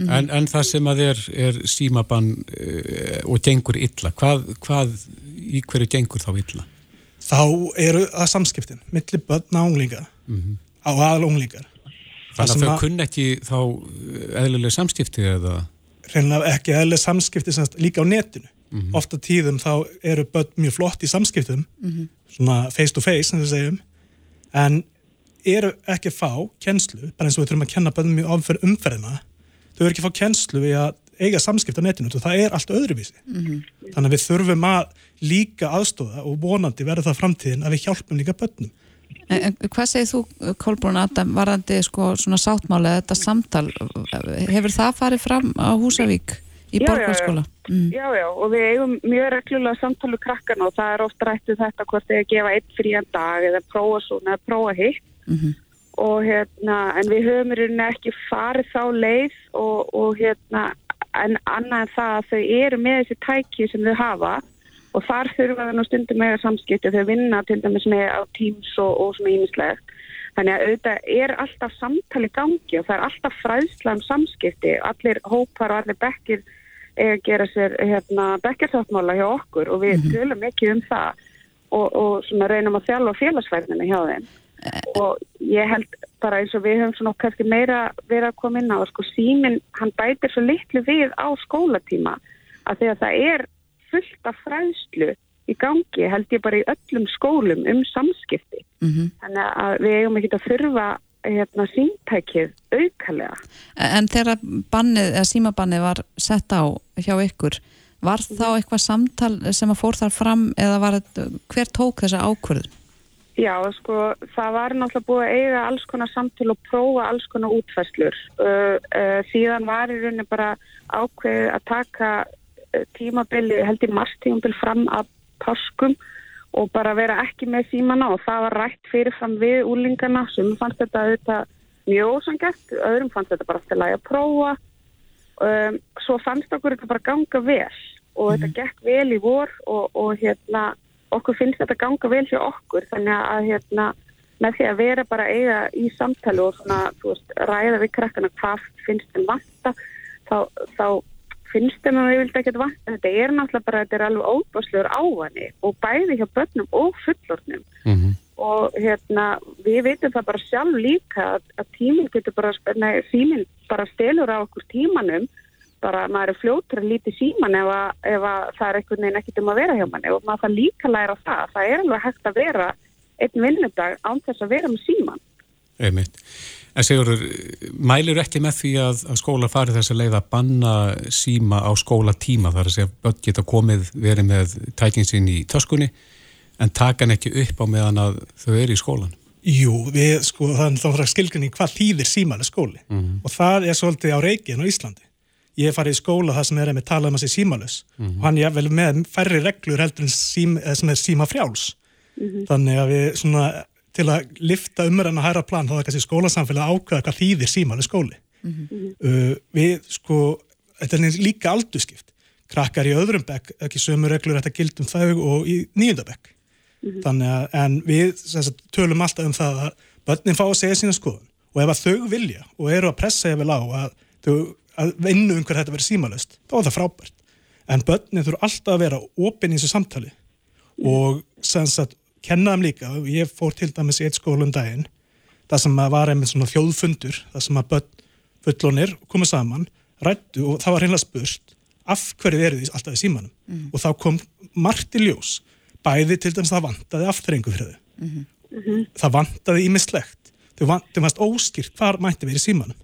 En, en það sem að er, er símabann uh, og gengur illa, hvað, hvað í hverju gengur þá illa? þá eru það samskiptin milli börn og unglinga. Á aðal unglingar. Þannig sem að þau að- kunn ekki þá eh, eðlileg samskipti eða... reynilega ekki eðlega samskipti semst, líka á netinu. Ofta tíðum þá eru börn mjög flott í samskiptum, svona face to face, sem við segjum, en eru ekki að fá kennslu, bara eins og við þurfum að kenna börnum mjög áfyrir umferðina, þau eru ekki að fá kennslu við að eiga samskipt á netinu og það er allt öðruvísi. Þannig að við þurfum að líka aðstóða og vonandi verður það framtíðin að við hjálpum líka en hvað segir þú, Kolbrún Adam, varandi sko svona sáttmáli eða þetta samtal, hefur það farið fram á Húsavík í Já, já, já. borgarskóla? Mm. Já, já, og við eigum mjög reglulega samtálu krakkana og það er oft rættu þetta hvort þið að gefa einn frían dag eða prófa svona eða prófa hitt Mhm. og hérna, en við höfum í rauninni ekki farið þá leið og, og hérna, en annað en það að þau eru með þessi tæki sem þau hafa og þar þurfa þau nú stundum með samskipti þau vinna til dæmis með á Teams og, og svona ímislegt þannig að auðvitað er alltaf samtali gangi og það er alltaf fræðsla um samskipti allir hópar og allir bekkir eiga að gera sér hérna, bekkjarsáttmála hjá okkur og við tölum ekki um það og, og reynum að þjálfa félagsfærðina hjá þeim. Og ég held bara eins og við höfum svona kannski meira verið að koma inn á sko síminn, hann bætir svo litlu við á skólatíma að því að það er fullt af fræðslu í gangi held ég bara í öllum skólum um samskipti. Mhm. þannig að við eigum ekki að þurfa hérna síntækið aukalega En þegar bannið, eða símabannið var sett á hjá ykkur, var þá eitthvað samtal sem að fór þar fram eða var hver tók þessa ákvörðun? Já, sko, það var náttúrulega búið að eiga alls konar samtil og prófa alls konar útfæslur. Uh, uh, síðan var í rauninni bara ákveðið að taka uh, tímabili, held í marstímabil fram að páskum og bara vera ekki með símana og það var rætt fyrirfram við úlingana sem fannst þetta auðvitað mjög ósangett, öðrum fannst þetta bara lægi að prófa. Um, svo fannst okkur þetta bara ganga vel og þetta gekk vel í vor og, og hérna okkur finnst þetta ganga vel hjá okkur. Þannig að hérna með því að vera bara eiga í samtali og svona, veist, ræða við krakkana hvað finnst þeim vanta þá, þá finnst þeim að við vildi ekkert vanta. Þetta er náttúrulega bara, þetta er alveg óbáslegur ávani og bæði hjá börnum og fullornum og hérna við veitum það bara sjálf líka að, að tíminn getur bara, nei, síminn bara stelur á okkur tímanum. Bara maður er fljótur að líti síman ef, að, ef að það er einhvern veginn ekkert um að vera hjá manni. Og maður það líka læra það. Það er alveg hægt að vera einn vinnudag án þess að vera með síman Einmitt. En Sigurður, mælur ekki með því að, að skóla farið þess að leiða að banna síma á skólatíma þar að segja að börn geta komið verið með tækinn sín í töskunni en taka hann ekki upp á meðan að þau eru í skólan? Jú, við sko, það er þá skilgjörning hvað þýðir símalega skóli Mhm. og það er svolítið á reikin á Íslandi. Ég er farið í skóla það sem er með talað um að sé símalus Mhm. og hann er vel með færri reglur heldur en sím, eða sem er síma frjáls. Þannig að við svona til að lifta umræðan að hæra plan þá er kannski skólasamfélag að ákveða hvað þýðir símalega skóli. Uh, við sko, þetta er líka aldurskipt. Krakkar í öðrum bekk, ekki sömu reglur þetta gildum þau og í nýjöndabekk. Þannig að, en við sagt, tölum alltaf um það að börnin fá að segja sína skoðun og ef að þau vilja og eru að pressa vel á að, að vinnu um hver þetta verið símalöst, þá er það frábært. En börnin þurfa alltaf að vera opinn í þessu samtali og sem sagt, kenna þeim líka, ég fór til dæmis í eitt skóla um daginn, það sem var einmitt svona þjóðfundur, það sem að börn fullonir komið saman, rættu og það var reynilega spurt af hverju eru því alltaf í símanum? Og þá kom margt í ljós. Bæði til dæmis það vantaði afturrengu fyrir þau. Það vantaði ímislegt þau vant- þau varst óskýrt hvar mætti verið í símanum.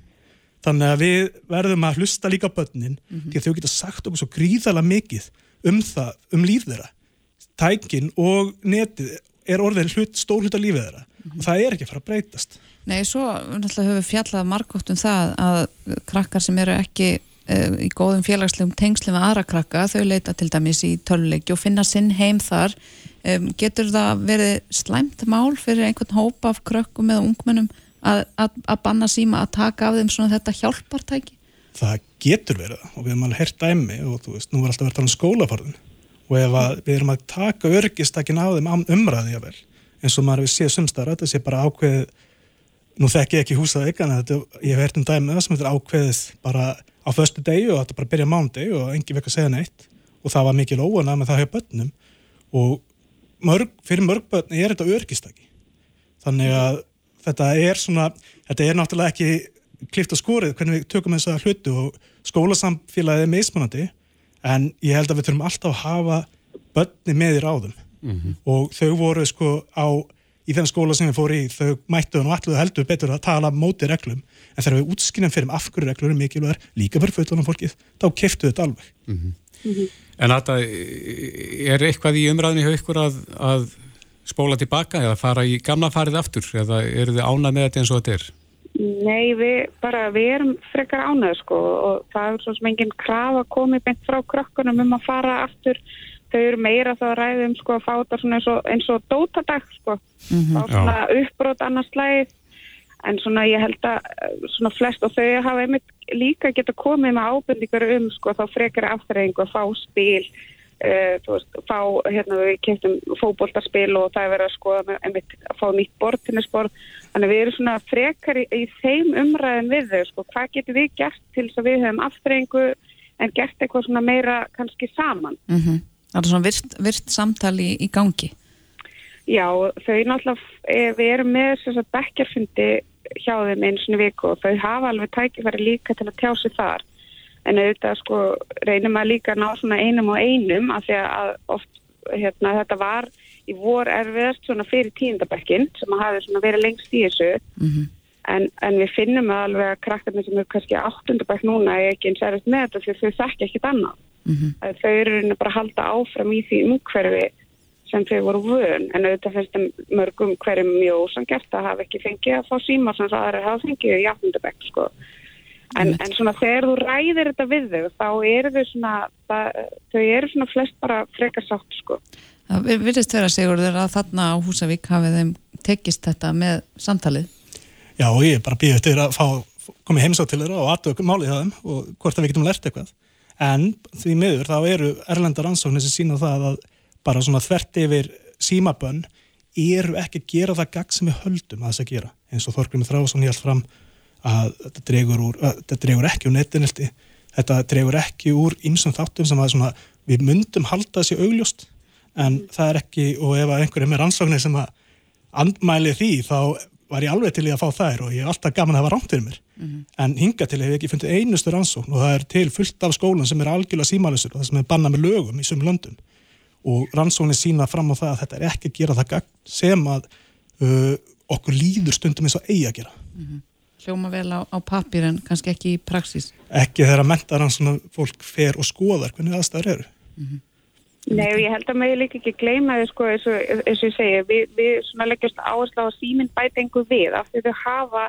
Þannig að við verðum að hlusta líka börnin því að þau geta sagt okkur svo gríðalega mikið um það, um líf þeirra. Tækin og netið er orðin hlut, stór hlut af lífið þeirra. Og það er ekki að fara að breytast. Nei, svo náttúrulega höfum við fjallað margótt um það að krakkar sem eru ekki uh, í góðum félagslegum tengslum með aðra krakka, þau leita til dæmis í töluleiki og finna sinn heim þar. Um, getur það verið slæmt mál fyrir einhvern hóp af krökkum eða ungmennum að, að, að banna síma að taka af þeim svona þetta hjálpartæki? það getur verið og við erum alveg hert dæmi og þú veist, nú er alltaf verið að tala um skólafarðin og ef að við erum að taka örgistakinn á þeim umræði jável eins og maður við séð sumstar þetta sé bara ákveðið nú þekki ég ekki húsað ykkan ég hef hert um dæmi það sem þetta er ákveðið bara á föstu degi og þetta bara byrja mándegi og engin vekk að segja neitt. Og það var mikil óana með það hjá börnum. Og mörg, fyrir mörg börn er þetta örgistaki þannig að þetta er svona þetta er náttúrulega ekki klift og skorið hvernig við tökum þessa hlutu og skólasamfélagið er mismunandi en ég held að við þurfum alltaf að hafa börni með í ráðum. Og þau voru sko á í þeim skóla sem við fóru í, þau mættu og ætluðu heldur betur að tala móti reglum. En þegar við útskynum fyrir um af hverju reglur er mikilvægur líka fyrir fullanum fólkið, þá keftu þetta alveg. En þetta, er eitthvað í umræðinu hjá ykkur að, að spóla tilbaka eða fara í gamla farið aftur? Eða eru þið ánað með þetta eins og þetta er? Nei, við bara, við erum frekar ánæðu sko og það er svo sem enginn krafa komið beint frá krökkunum um að fara aftur. Þau eru meira þá að ræða um sko að fá þetta svona eins og, eins og dótadag sko. Fá svona uppbrót annars slæðið en svona ég held að eh, svona flest og þau hafa einmitt líka geta komið með ábyrningar um sko þá frekar afturreyingu að fá spil þú veist, fá hérna við kemstum fótboltarspil og það er verið að skoða einmitt að fá nýtt bortinnisborð þannig við erum svona frekar í, í þeim umræðin við þau sko, hvað getur við gert til þess að við höfum afturreyingu en gert eitthvað svona meira kannski saman Mm Það er svona virt, virt samtali í, í gangi. Já, þau náttúrulega, eh, við erum með þess að bekkjarfundi hjá þeim einu svona viku og þau hafa alveg tækifæri líka til að tjá sig þar. En auðvitað sko reynum að líka ná svona einum og einum af því að oft hérna, þetta var í vor erfiðast svona fyrir tíundabekkin sem að hafi svona verið lengst í þessu. En, en við finnum að alveg að krakkarnir sem eru kannski áttundabæk núna er ekki eins erfitt með þetta því að þau þekki ekkit annað. Að Þau eru bara að halda áfram í því umhverfi sem þau voru vön en auðvitað finnst þeim mörgum hverjum mjög ósangert að hafa ekki fengið að fá síma sem það aðra hafa fengið í áttundabæk sko. En, en svona þegar þú ræðir þetta við þau þá eru þau svona það, þau eru svona flest bara frekar sátt sko. Það vir- virðist vera Sigurður að þarna á Húsavík hafið þeim tekist þetta með samtalið. Já, og ég er bara býð eftir að fá komið heimsátt til þeirra og aðtöku málið þeim og hvort að við getum lært eitthvað. En því miður þá eru erlendar rannsóknir sem sína það að bara svona þvert yfir símabönn eru ekki að gera það gagn sem við höldum að þess að gera. Eins og Þorgrymur Þráðsson held fram að þetta dregur, úr, að, þetta dregur ekki úr netinelti, þetta dregur ekki úr ýmsum þáttum sem að svona, við myndum halda þessi augljóst. En það er ekki, og ef að einhver er með rannsóknir sem að andmæli því þá var ég alveg til í að fá þær og ég er alltaf gaman að hafa rámt fyrir mér. En hinga til hef ég ekki fundið einustu rannsókn og það er til fullt af skólan sem er algjörlega símælusur og það sem er bannað með lögum í sömu löndum. Og rannsóknin sína fram á það að þetta er ekki að gera það sem að uh, okkur líður stundum eins og eigi að gera Hljóma vel á, á pappir en kannski ekki í praxís. ekki þegar að menta rannsóknar fólk fer og skoðar hvernig aðstæður eru. Nei og ég held að maður líka ekki gleyma þau sko eins og, eins og ég segi við, við svona leggjast áherslu á að síminn bæta einhver við af því þau hafa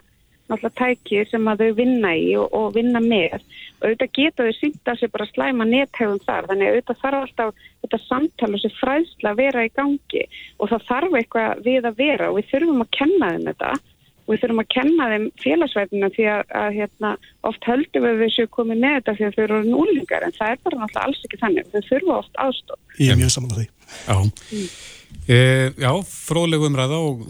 náttúrulega tæki sem að þau vinna í og, og vinna með. Og auðvitað geta þau sýnt að sér bara slæma nethegum þar þannig að auðvitað þarf alltaf þetta samtal og þessi fræðsla að vera í gangi. Og það þarf eitthvað við að vera og við þurfum að kenna þeim þetta og við þurfum að kenna þeim félagsvæðina því að, að hérna, oft höldum við þessu komið með þetta því að þau eru núlingar en það er bara náttúrulega alls ekki þannig. Þau þurfa oft aðstof ég er mjög saman á því. Já, e, já fróðlegu umræða og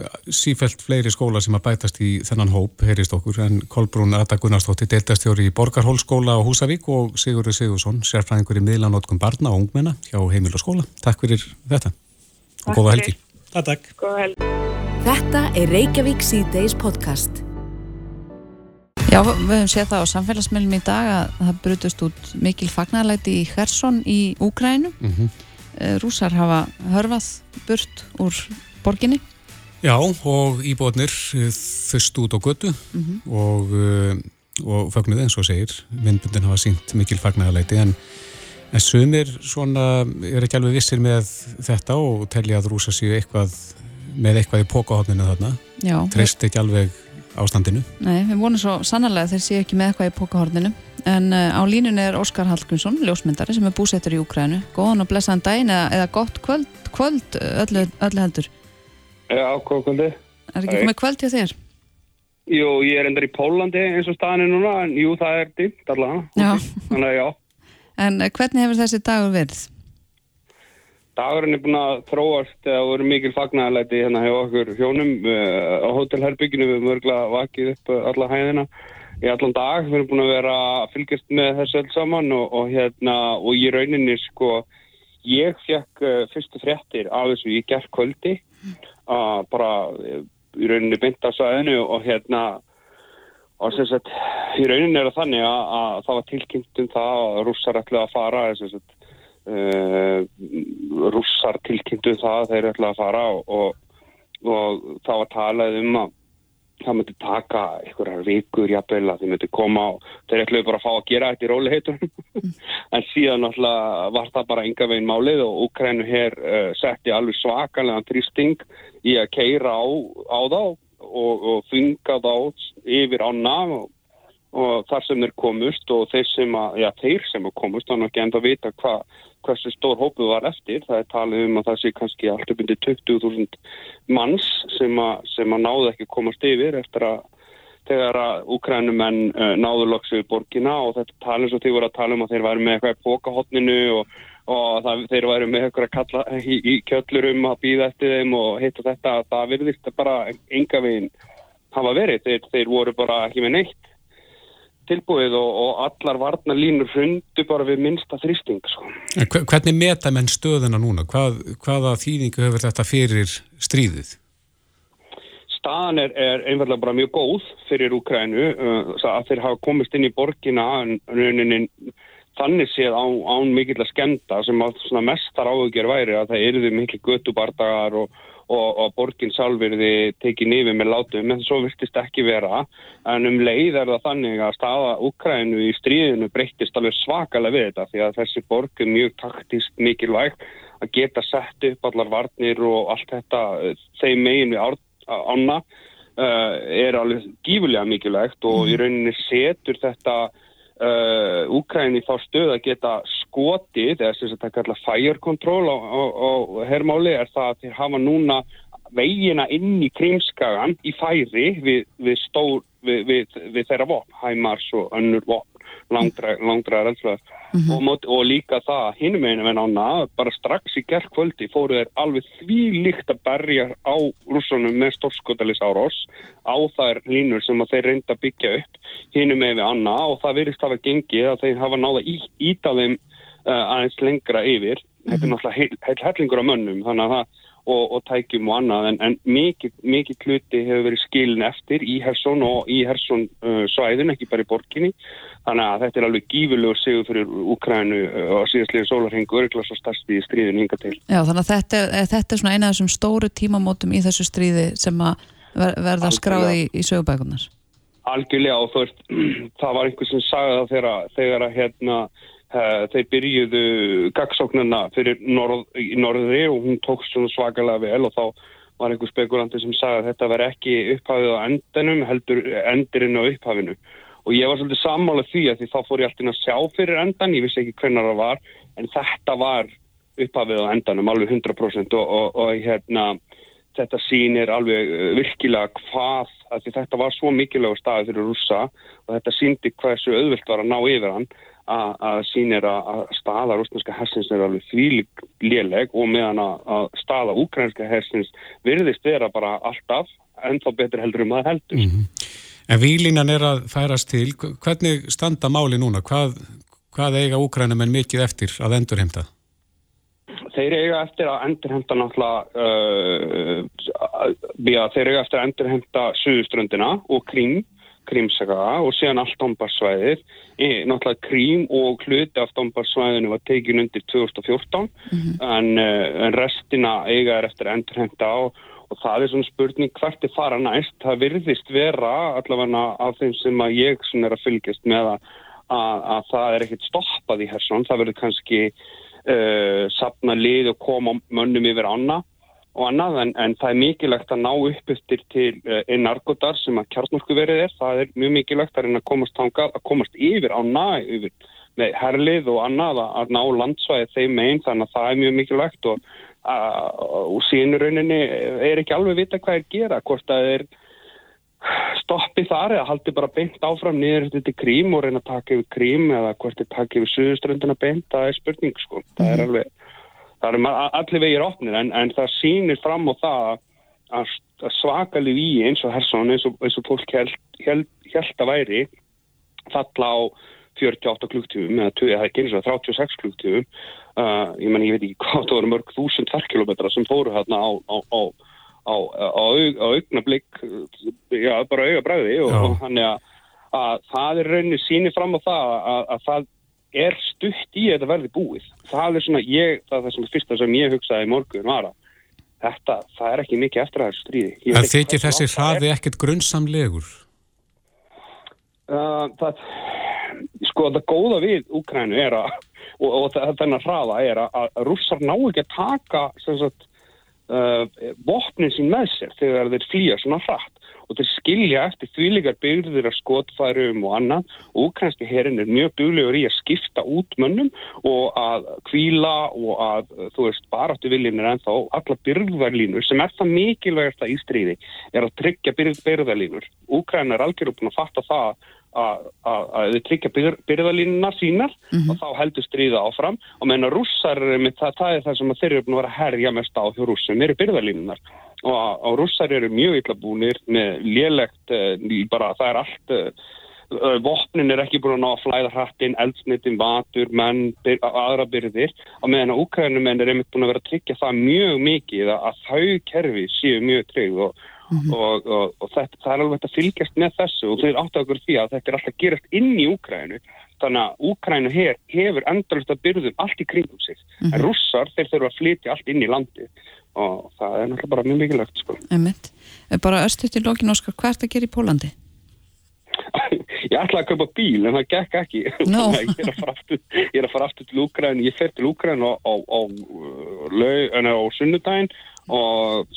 eh, sífælt fleiri skóla sem að bætast í þennan hóp, heyrist okkur, en Kolbrún Rata Gunnarsdóttir, deildastjóri í Borgarhólskóla á Húsavík og Sigurður Sigursson, sérfræðingur í miðlanótkun barna og ungmenna hjá Heimil og skóla. Takk fyrir þetta og Takk. Góða helgi. Þetta er Reykjavík C-Days podcast. Já, við höfum séð það á samfélagsmiðlum í dag að það brutust út mikil fagnarlæti í Hersson í Úkrænu. Mm Rúsar hafa hörfað burt úr borginni. Já, og íbúðnir þust út á götu og, uh, og fögnuð eins og segir, myndbundin hafa sínt mikil fagnæðarleiti en, en sumir svona er ekki alveg vissir með þetta og telja að rúsa séu eitthvað með eitthvað í pókahotninu þarna, Já, treyst ekki alveg ástandinu. Nei, við vonum svo sannarlega að þeir séu ekki með eitthvað í pókahorninu. En uh, á línunni er Óskar Hallgrímsson, ljósmyndari, sem er búsettur í Úkrænu. Góðan og blessaðan daginn eða, eða gott kvöld, kvöld öllu, öllu heldur. Já, hvað kvöldi? Er ekki komið kvöld hjá þér? Jú, ég er endar í Pólandi eins og staðan er núna, en jú, það er dimmt allavega. Já. Þannig að já, En uh, hvernig hefur þessi dagur verið? Dagurinn er búin að þróast eða voru mikil fagnæðalæti hérna hjá okkur hjónum uh, á hótelherbygginu við mörgla vakið upp uh, alla hæðina í allan dag. Við erum búin að vera að fylgjast með þessu öll saman og, og hérna, og í rauninni sko, ég fekk uh, fyrstu fréttir af þessu í gerð kvöldi, uh, bara í rauninni á sæðinu og hérna, og sem sagt, í rauninni er það þannig að, að það var tilkynnt um það að rússar ætlaði að fara, sem sagt, uh, rússar tilkynntu það að þeir ætlaði að fara og, og, og það var talað um að það myndi taka einhverjar vikur jafnvel að þeir myndi koma og þeir ætlaði bara að fá að gera þetta í róliheitum en síðan náttúrulega var það bara enga veginn málið og Ukrænu hér uh, setti alveg svakalega þrýsting í að keira á, á þá og, og þunga þá yfir ána og, og þar sem þeir komust og þeir sem að, já þeir sem að komust þannig ekki enda að vita hva, hversu stór hópu var eftir, það er talið um að það sé kannski allt upp undir 20.000 manns sem að, sem að náðu ekki komast yfir eftir að þegar að úkrænumenn uh, náðu loks við borgina og þetta talið svo þeir voru að tala um að þeir væri með eitthvað í pókahotninu og, og það, þeir væri með eitthvað að kalla í, í kjöllurum að býða eftir þeim og hitt og þetta, það virðist bara enga veginn hafa verið, þeir, þeir voru bara ekki með neitt tilbúið og, og allar varnarlínur hrundu bara við minnsta þrýsting sko. En hve- Hvernig meta menn stöðuna núna? Hvað, hvaða þýðingu hefur þetta fyrir stríðið? Staðan er, er einfallega bara mjög góð fyrir Úkrænu uh, að þeir hafa komist inn í borgina en rauninni þannig séð án, án mikill að skemta sem að mestar áhugjör væri að það eruðu mikil götubardagar og, og, og borgin sjálfurði tekið nýfið með látum en svo virtist ekki vera. En um leið er það þannig að staða Úkrænu í stríðinu breyttist alveg svakalega við þetta því að þessi borg er mjög taktist mikilvæg að geta sett upp allar varnir og allt þetta eh, þeim megin við ána uh, er alveg gífulega mikilvægt og í rauninni setur þetta Úkræni þá stöð að geta skotið, eða sem þetta kallar fire control á, á, á hermáli er það að þeir hafa núna vegina inn í krímskagan í færi við, við stór við, við þeirra vopn, hæmars og önnur vopn, langdræðar eldslega og, mót- og líka það hinum einu en ána, bara strax í gerðkvöldi fóru þeir alveg því líkt að berja á rússunum með stórskotalis árós á þær línur sem þeir reynda að byggja upp hinum einu anna. Og það virðist hafa gengið að þeir hafa náða í, íta þeim uh, aðeins lengra yfir. Þetta er náttúrulega heil, heil hellingur af mönnum þannig að það og, og tækjum og annað en, en mikið, mikið hluti hefur verið skilin eftir í Hersson og í Hersson uh, svæðin, ekki bara í borginni. Þannig að þetta er alveg gífurlegur sigur fyrir Úkrænu uh, og síðastlega sólarhengu örglas og starfst í stríðin hinga til. Já, þannig að þetta, er- þetta er svona eina af þessum stóru tímamótum í þessu stríði sem að ver, verða skráði í, í sögubækunar. algjörlega og þú veist, það var einhver sem sagði það þegar, að hérna uh, þeir byrjuðu gagsóknarna fyrir norð, norðri og hún tókst svona svakalega vel og þá var einhver spekulandi sem sagði að þetta veri ekki upphafið á endanum heldur endurinn á upphafinu. Og ég var svolítið sammála því að því þá fór ég alltaf að sjá fyrir endan, ég vissi ekki hvernig það var en þetta var upphafið á endanum alveg 100% og, og, og hérna þetta sýnir alveg uh, virkilega hvað, þetta var svo mikilvægur staði fyrir rússa og þetta sýndi hversu auðvilt var að ná yfir hann að, sýnir að, að staða rúsneska hersins er alveg þvílig léleg og meðan að, að staða úkrænska hersins virðist vera bara alltaf ennþá betur heldur um að heldur. En výlínan er að færast til, hvernig standa máli núna? Hvað, hvað eiga úkrænumenn mikið eftir að endurheimta? Þeir eiga eftir að endurhemta náttúrulega, uh, þeir eiga eftir að endurhemta suðuströndina og krím, krímsaka og síðan allt dombarsvæðið. Náttúrulega krím og hluti af dombarsvæðinu var tekin undir 2014 en, uh, en restina eiga er eftir að endurhemta og, það er svona spurning hvert er fara næst. Það virðist vera allavega af þeim sem að ég er að fylgjast með að, að, að það er ekkert stoppað í Hersson. Það verður kannski uh, sapna lið og koma mönnum yfir ána og annað en, en það er mikilvægt að ná upp eftir til uh, narkotar sem að kjartnorku verið er, það er mjög mikilvægt að reyna að komast tangað, að komast yfir ána yfir með herlið og annað að, ná landsvæði þeim einn þannig að það er mjög mikilvægt og, og síðan í rauninni er ekki alveg vita hvað er gera, hvort að er stoppi þar eða haldi bara beint áfram niður til krím og reyna að taka yfir krím eða hvort þið taka yfir suðuströndina beint, það er spurning sko, það er alveg það er ma- allir vegir opnir en, en það sýnir fram á það að, að svakalið í eins og Hersson eins og, eins og fólk held, held, held að væri falla á 48 klukktífum eða tvö- eða ekki eins og 36 klukktífum uh, ég menn ég veit ekki hvað það voru mörg þúsund tverrkilometra sem fóru hérna á, á, á á, á, á augnablík já, bara augabræði og þannig að, að það er rauninni síni fram á það að, að það er stutt í að þetta verði búið það er svona ég, það er það sem fyrsta sem ég hugsaði morgun var að þetta, það er ekki mikið eftir að stríði Ég veit En ekki þykir þessi það er. hraði ekkert grunnsamlegur? Uh, það, sko það góða við Úkrænu er að og, og það- þennan hraða er að, að rússar ná ekki að taka sem sagt, uh, vopnin sín með sér þegar þeir flýja svona hratt og þeir skilja eftir þvílegar byrðir af skotfærum og annað. Og úkrænski herin er mjög duglegur í að skipta út mönnum og að kvíla og að þú veist baráttu viljin er ennþá alla byrðarlínur sem er það mikilvægast í stríði er að tryggja byrð, byrðarlínur. Úkræn er algjörðu búin að fatta það að, tryggja byr, byrðalínuna sínar og þá heldur stríða áfram. Og meðan að rússar, það, það er það sem þeir eru búin að vera herja mest á hjá rússum, eru byrðalínunar og, og rússar eru mjög illa búnir með lélegt, uh, bara það er allt uh, vopnin er ekki búin að ná að flæða hrattinn, eldsnitin, vatur, menn, byr, aðra byrðir. Og meðan að úkrænumenn er einmitt búin að vera að tryggja það mjög mikið að, þau kerfi séu mjög tryggð og og, og, og þetta, það er alveg hægt að fylgjast með þessu og þeir áttu okkur því að þetta er alltaf að gerast inn í Úkrænu þannig að Úkrænu her, hefur endalist að byrðum allt í kringum sig en rússar þeir þurfa að flytja allt inn í landi og það er náttúrulega bara mjög mikilvægt sko. Einmitt. Bara östuðt í lokin, Óskar, hvað er þetta að gera í Pólandi? ég ætlaði að kaupa bíl en það gekk ekki Nú. ég, er að fara aftur, ég er að fara aftur til Úkræn ég fer til Úkræn á, á, á, eh, á sunnudaginn og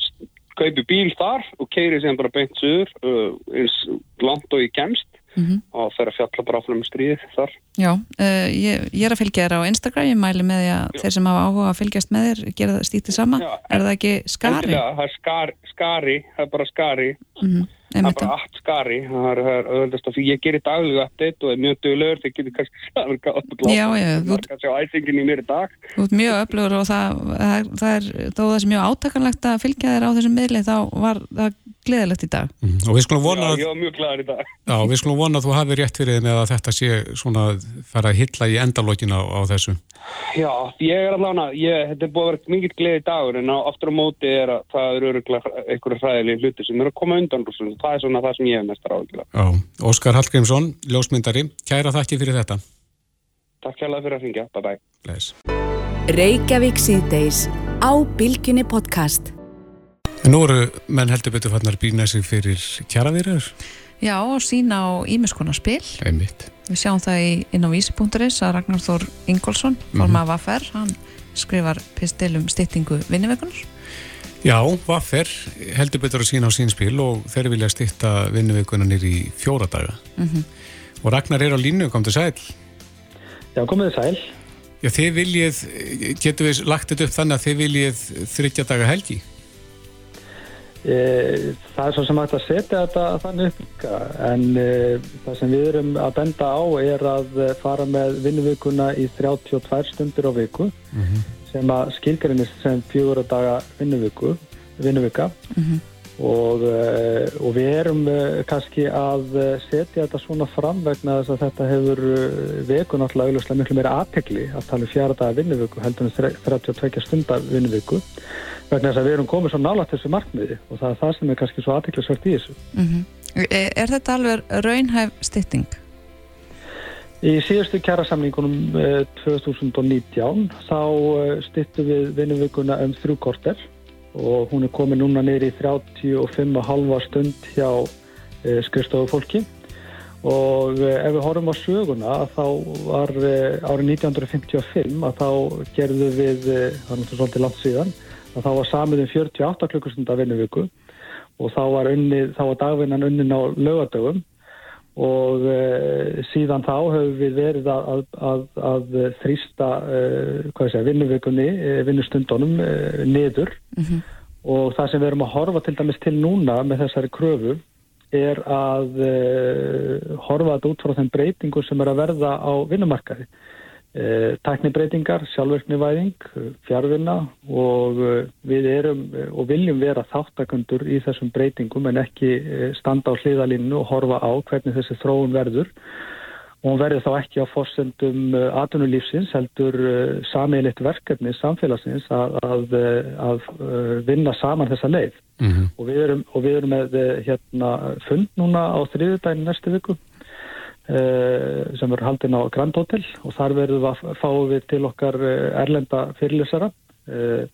kaupi bíl þar og keiri síðan bara beint suður uh, eins langt og ég kemst Mhm. og fer að fjalla bara áfram með stríðið þar Já, uh, ég, ég er að fylgja þér á Instagram, ég mæli með því að þeir sem hafa áhuga að fylgjast með þér gera það stýttið sama. Já, er það ekki skari? Endilega, það er skar, skari, það er bara skari Mm það er bara allt skari það er, það er öðvöldast að því ég gerir daglega update og er mjög duglegur þegar getur kannski sæður gátt Já, já, þú- þú kannski á æsingin í mér í dag Þú ert mjög öflugur og það, það, það er þó það sem mjög átakanlegt að fylgja þér á þessum miðli þá var það gleðilegt í dag Mhm. Og við skulum vona Já, að ég var mjög glæður í dag. Já, við skulum vona að þú hafi rétt fyrir þið með að þetta sé svona fara að hitla í endalókin á, á þessu. Já, ég er allavega, ég, þetta er búið að vera mikið gleði dagur en á, aftur á móti er að það eru einhverju hræðilegi hluti sem eru að koma undan rúsum. Það er svona það sem ég hef mestar áhugilega. Já, Óskar Hallgrímsson, ljósmyndari, kæra þakki fyrir þetta. Takk hérlega fyrir að ringja. Bye bye. Leis. Reykjavík síðdeis á Bilginni podcast. En nú eru menn heldur betur fannar býna sig fyrir kjaravirður, Já, og sína á ímiskona spil einmitt. Við sjáum það í, inn á vísi.is að Ragnar Þór Ingolson, forma af AFR, hann skrifar pistil um styttingu vinnuvekunar. Já, Vaffer heldur betur að sína á sín spil og þeir vilja stýtta vinnuvikuna nýr í fjóra daga. Mhm. Og Ragnar er á línu, kom til sæl. Já, komið þið sæl. Já, þið viljið, getur við lagt þetta upp þannig að þið viljið þryggja daga helgi? E, það er svo sem hægt að setja þetta þannig upp en e, það sem við erum að benda á er að fara með vinnuvikuna í 32 stundir á viku sem að skilgarinnist sem fjögur daga vinnuviku, vinnuvika og, e, og við erum e, kannski að e, setja þetta svona fram vegna þess að þetta hefur veku náttúrulega auðvitað miklu meira aðtekli að tala um fjara daga vinnuviku heldur en 32 stundar vinnuviku vegna þess að við erum komið svo nálægt þessu markmiði og það er það sem er kannski svo aðtiklisvært í þessu. Mm er, er þetta alveg raunhæf stytting? Í síðustu kjærasamningunum eh, 2019 þá eh, styttum við vinnuvikuna um þrjú korter og hún er komið núna niður í 35,5 stund hjá eh, skrifstofu fólki. Og eh, ef við horfum á söguna þá var eh, árið 1955 að þá gerðu við, eh, það er náttúrulega svolítið langt síðan, að þá var samið um 48 klukkustunda vinnuviku og þá var, unnið, þá var dagvinnan unnin á lögadögum og uh, síðan þá höfum við verið að, að, að, að þrýsta uh, vinnuvikunni, uh, vinnustundunum uh, niður og það sem við erum að horfa til dæmis til núna með þessari kröfu er að horfa þetta út frá þeim breytingu sem er að verða á vinnumarkaði. Uh, Tæknibreitingar, sjálfverknivæðing, uh, fjárvinna og uh, við erum og viljum vera þáttakundur í þessum breytingum en ekki standa á hliðalínu og horfa á hvernig þessi þróun verður. Og hún verður þá ekki á forsendum uh, atvinnulífsins heldur sameiglitt verkefni samfélagsins að, að, að vinna saman þessa leið. Mm og við erum, og við erum með hérna, fund núna á þriðudaginn næstu viku. uh, sem verður haldinn á Grand Hotel og þar verðum við að fáum við til okkar uh, erlenda fyrirlesara uh,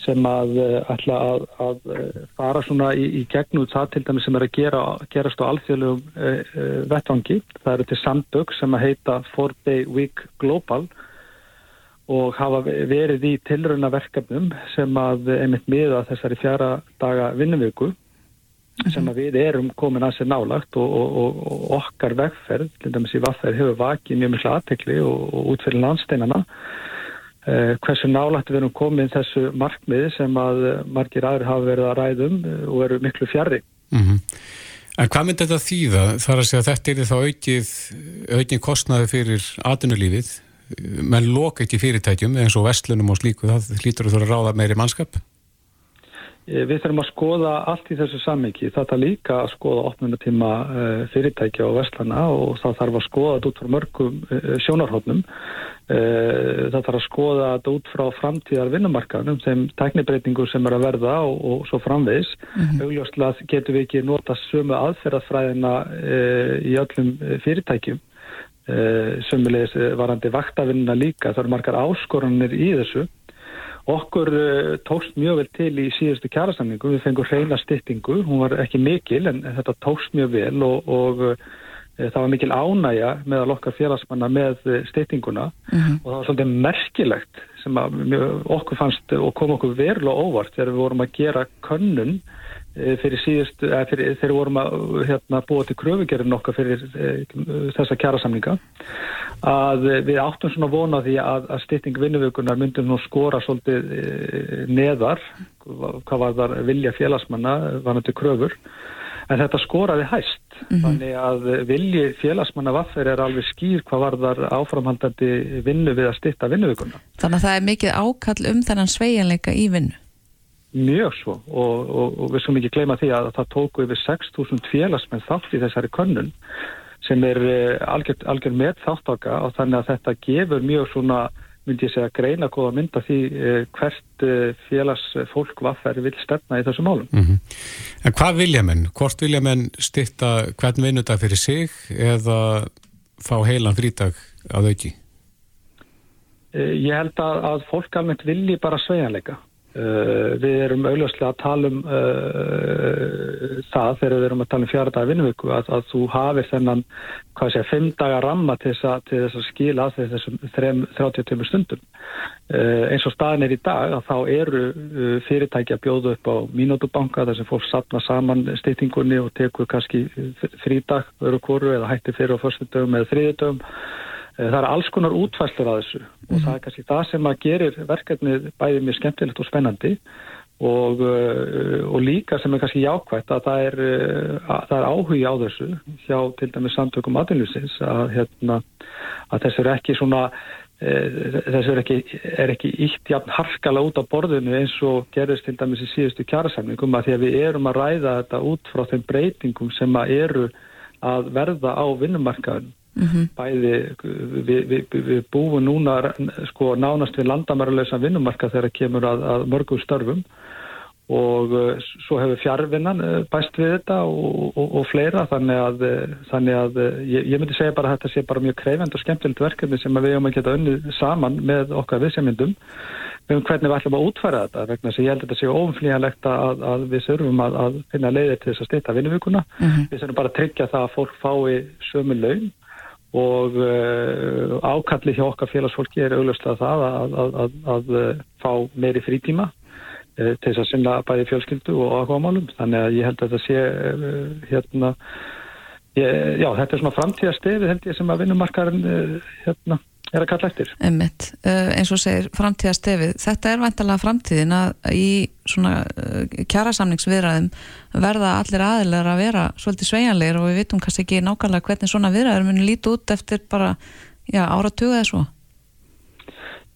sem að ætla að, að fara svona í, í gegnum það til dæmis sem er að gera, gerast á alþjóðlegum uh, uh, vettvangi. Það eru til samtök sem að heita Four Day Week Global og hafa verið í tilraunaverkefnum sem að einmitt miða þessari fjara daga vinnuviku sem að við erum komin að sér nálagt og, og, og, okkar vegferð, til dæmis í vafferð hefur vakið mjög miklu aðtekli og, og út fyrir landsteinana eh, hversu nálagt við erum komin þessu markmiði sem að eh, margir aðri hafa verið að ræðum eh, og eru miklu fjarrri. Mhm. En hvað myndi þetta þýða? Þar að segja að þetta er þá aukið, aukið kostnaði fyrir atvinnulífið, menn loka ekki fyrirtækjum eins og vestlunum og slíku, það hlýtur að þú að ráða meiri mannskap? Eh, Við þurfum að skoða allt í þessu sammingi. Það þarf líka að skoða opnunatíma uh, fyrirtækja og vestlana og það þarf að skoða þetta út frá mörgum uh, sjónarhóttnum. Það þarf að skoða þetta út frá framtíðar vinnumarkaðnum, þeim tæknibreitingu sem er að verða og, og svo framvegis. Augljóslega getum við ekki nota sömu aðferðafræðina í öllum fyrirtækjum. Sömulegis varandi vaktavinnuna líka. Það eru margar áskorunir í þessu. Okkur uh, tókst mjög vel til í síðustu kjærasamningu, við fengum hreina styttingu, hún var ekki mikil en þetta tókst mjög vel og, og uh, það var mikil ánægja meðal okkar félagsmanna með uh, styttinguna. Og það var svolítið merkilegt sem að mjög, okkur fannst og kom okkur verulega óvart þegar við vorum að gera könnun uh, fyrir síðust, eða fyrir, þegar vorum að hérna, búa til kröfugerðin okkar fyrir uh, þessa kjærasamninga að við áttum svona vona því að, að stytting vinnuvökunar myndum nú skora svolítið neðar hvað var þar vilja félagsmanna náttúrulega kröfur. En þetta skoraði hæst. Þannig að vilji félagsmanna vaffer er alveg skýr hvað var þar áframhaldandi vinnu við að stytta vinnuvökunar Þannig að það er mikið ákall um þennan sveigjanleika í vinnu. Mjög svo og, og, og við skulum ekki gleyma því að það tóku yfir 6.000 félagsmenn þátt í þessari könnun sem er uh, algjör, algjör með þáttaka og þannig að þetta gefur mjög svona myndi ég segja greina góða mynda því uh, hvert uh, félagsfólk vaffæri vil stefna í þessu málum. Mm En hvað vilja menn? Hvort vilja menn styrta hvern vinnudag fyrir sig eða fá heilan frídag að auki? Ég held að, að fólk almennt vilji bara svejanleika. Uh, við erum auðvitað að tala um uh, það þegar við erum að tala um fjara dagar vinnuvöku að, að þú hafið þennan hvað sé, fimm dagar ramma til þess að, til þess að skila að þessum 30 stundum. Uh, eins og staðin er í dag að þá eru fyrirtæki að bjóða upp á mínútubanka þar sem fólk sapna saman stýtingunni og tekur kannski frídag öru koru eða hætti fyrir á fyrstum eða þriðdögum Það er alls konar útfæstur að þessu. Mm. og það er kannski það sem að gerir verkefnið bæðið mjög skemmtilegt og spennandi. Og, og líka sem er kannski jákvægt að það er, það er áhugi á þessu hjá til dæmis samtökum aðeinlusins að, hérna, að þessu er ekki svona þessu er ekki, er ekki ítt jafn harkala út á borðinu eins og gerist til dæmis í síðustu kjærasamningum að því að við erum að ræða þetta út frá þeim breytingum sem að eru að verða á vinnumarkaðinu Mm -hmm. bæði við, við, við búum núna sko nánast við landamæralösa vinnumarka þegar kemur að, að mörgum störfum og uh, svo hefur fjárvinnan uh, bæst við þetta og, og, og fleira þannig að, uh, þannig að ég, ég myndi segja bara að þetta sé bara mjög kreifend og skemmtilegt verkefni sem við höfum að geta unnið saman með okkar viðsemyndum um hvernig við ætlum að útfæra þetta vegna sem ég held að þetta sé ofnflíjanlegt að, að við þurfum að, að finna leiðir til þess að styrta vinnuvíkuna mm -hmm. við þurfum bara að tryggja það að fólk fái sömu laun og uh, ákalli hjá okkar félagsfólki er augljóslega það að, að, að, að fá meiri frítíma uh, til þess að sinna bæði fjölskyldu og áhugamálum. Þannig að ég held að þetta sé uh, hérna ég, já þetta er svona framtíðastefi held ég sem að vinnumarkarinn hérna er að kalla eftir. Einmitt, uh, eins og segir framtíðastefið, þetta er vantalega framtíðin að í svona uh, kjærasamningsviðræðum verða allir aðilar að vera svolítið sveianleir og við vitum kannski ekki nákvæmlega hvernig svona viðræður muni líti út eftir bara já, áratuga eða svo.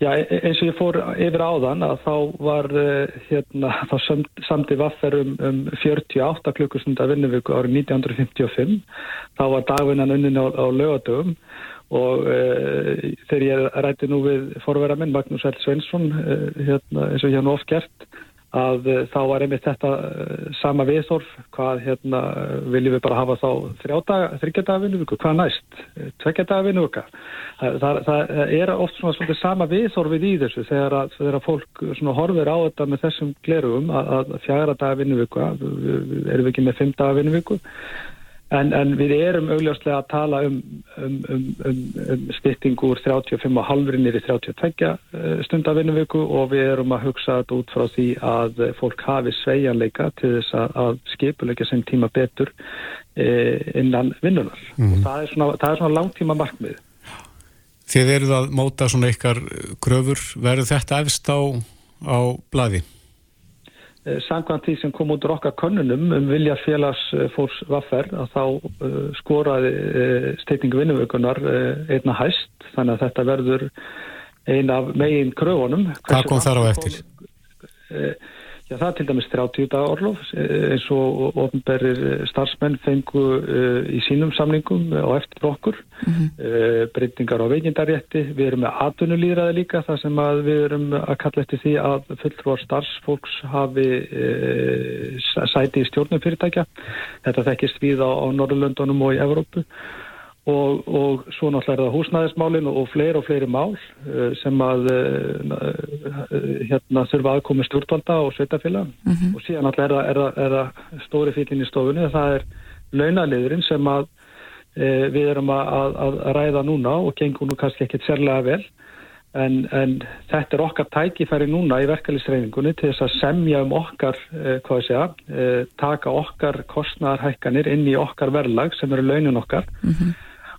Já, e, eins og ég fór yfir áðan að þá var uh, hérna, þá samti vaffer um, um 48 klukkustundar vinnuvíku árið 1955 þá var dagvinnan unnin á, á lögadögum og uh, þegar ég rætti nú við forverða minn Magnús L. Sveinsson uh, hérna, eins og ég hann oft gert að uh, þá var einmitt þetta sama viðþorf hvað hérna viljum við bara hafa þá þryggjadagavinnu hvað næst, tveggjadagavinnu það, það, það er oft svona, svona sama viðþorfið í þessu þegar að, þegar að fólk horfir á þetta með þessum glerugum að, að fjara dagavinnu erum við ekki með fimm dagavinnu En, en við erum augljóslega að tala um, um, um, um, um styttingur 35,5 nýri 32 stundar vinnuvíku og við erum að hugsa þetta út frá því að fólk hafi sveianleika til þess að, að skipuleika sem tíma betur e, innan vinnunar. Mm. Og það er svona, svona langtíma markmið. Þið eruð að móta svona ykkar gröfur, verður þetta efst á, á bladi? Eh, Sankvæmt því sem kom út úr okkar könnunum um vilja félagsfórs vaffer að þá uh, skoraði steytingu vinnuvökunar einna hæst þannig að þetta verður eina af megin kröfunum. Hvað kom þar á eftir? Já, það er til dæmis 30 dagar orlof eins og ofnberðir starfsmenn fengu uh, í sínum samlingum og eftir okkur mm -hmm. breytingar á veikindarétti við erum með atvinnulýraði líka þar sem við erum að kalla eftir því að fulltrúar starfsfólks hafi sæti í stjórnum fyrirtækja. Þetta þekkist við á, á Norrlöndunum og í Evrópu Og, og svo náttúrulega er það húsnæðismálin og, fleiri og fleiri mál uh, sem að uh, hérna þurfa aðkomi stjórnvalda og sveitafélag mm -hmm. og síðan náttúrulega er það, er það stóri fítinn í stofunni það er launaliðurinn sem að uh, við erum að, að, að ræða núna og gengur nú kannski ekkit sérlega vel. En, en þetta er okkar tækifæri núna í verkefliðsreiningunni til þess að semja um okkar, hvað ég segja taka okkar kostnæðarhækkanir inn í okkar verðlag sem eru launin okkar. Mm -hmm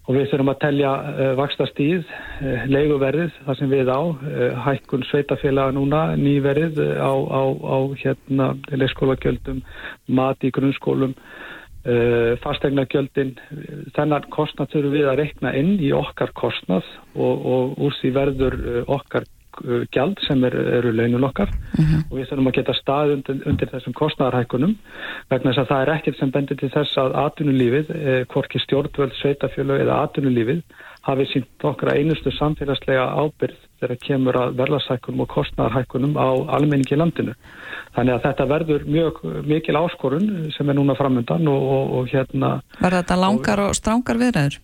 og við þurfum að telja uh, vakstastíð, uh, leiguverðið þar sem við á, uh, hækkun sveitafélaga núna, nýverðið á, á, á hérna leikskólagjöldum, mat í grunnskólum, fastegnagjöldin, þennan kostnad þurfum við að rekna inn í okkar kostnad og, og úr því verður okkar gjald sem er, eru launulokkar og við þurfum að geta stað undir, undir þessum kostnæðarhækkunum vegna þess að það er ekkert sem bendir til þess að atvinnulífið, eh, hvorki stjórnvöld, sveitafjölu eða atvinnulífið hafi sínt okkar einustu samfélagslega ábyrð þegar kemur að verðarsækunum og kostnæðarhækunum á almenningi landinu. Þannig að þetta verður mjög mikil áskorun sem er núna framöndan og, og, og hérna... Verða þetta langar og strángar viðræður?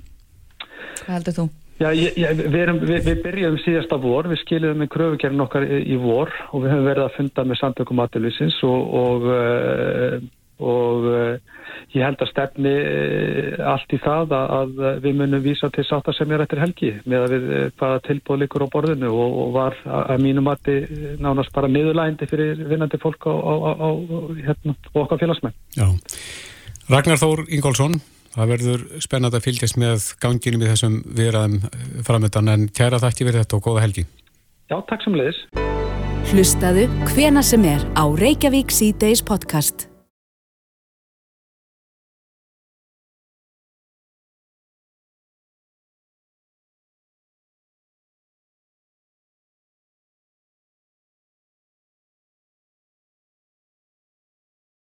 Hvað heldur þú? Já, ég, ég, við, erum, við, við byrjum síðasta vor, við skiljum með kröfugerðin okkar í, í vor og við höfum verið að funda með samtökum aðlýsins og, og, uh, og uh, ég held að stefni uh, allt í það að, að við munum vísa til sátta sem er eftir helgi með að við hvaða tilbúð líkur á borðinu og, og var að mínum mati nánast bara niðurlægindi fyrir vinnandi fólk á, á, á, hérna, og okkar félagsmenn. Já. Ragnar Þór Ingólfsson Það verður spennand að fylgjast með ganginum í þessum viðraðum framöndan en kæra þakki fyrir þetta og góða helgi. Já, takk sem leiðis. Hlustaðu hvena sem er á Reykjavík C-Days podcast.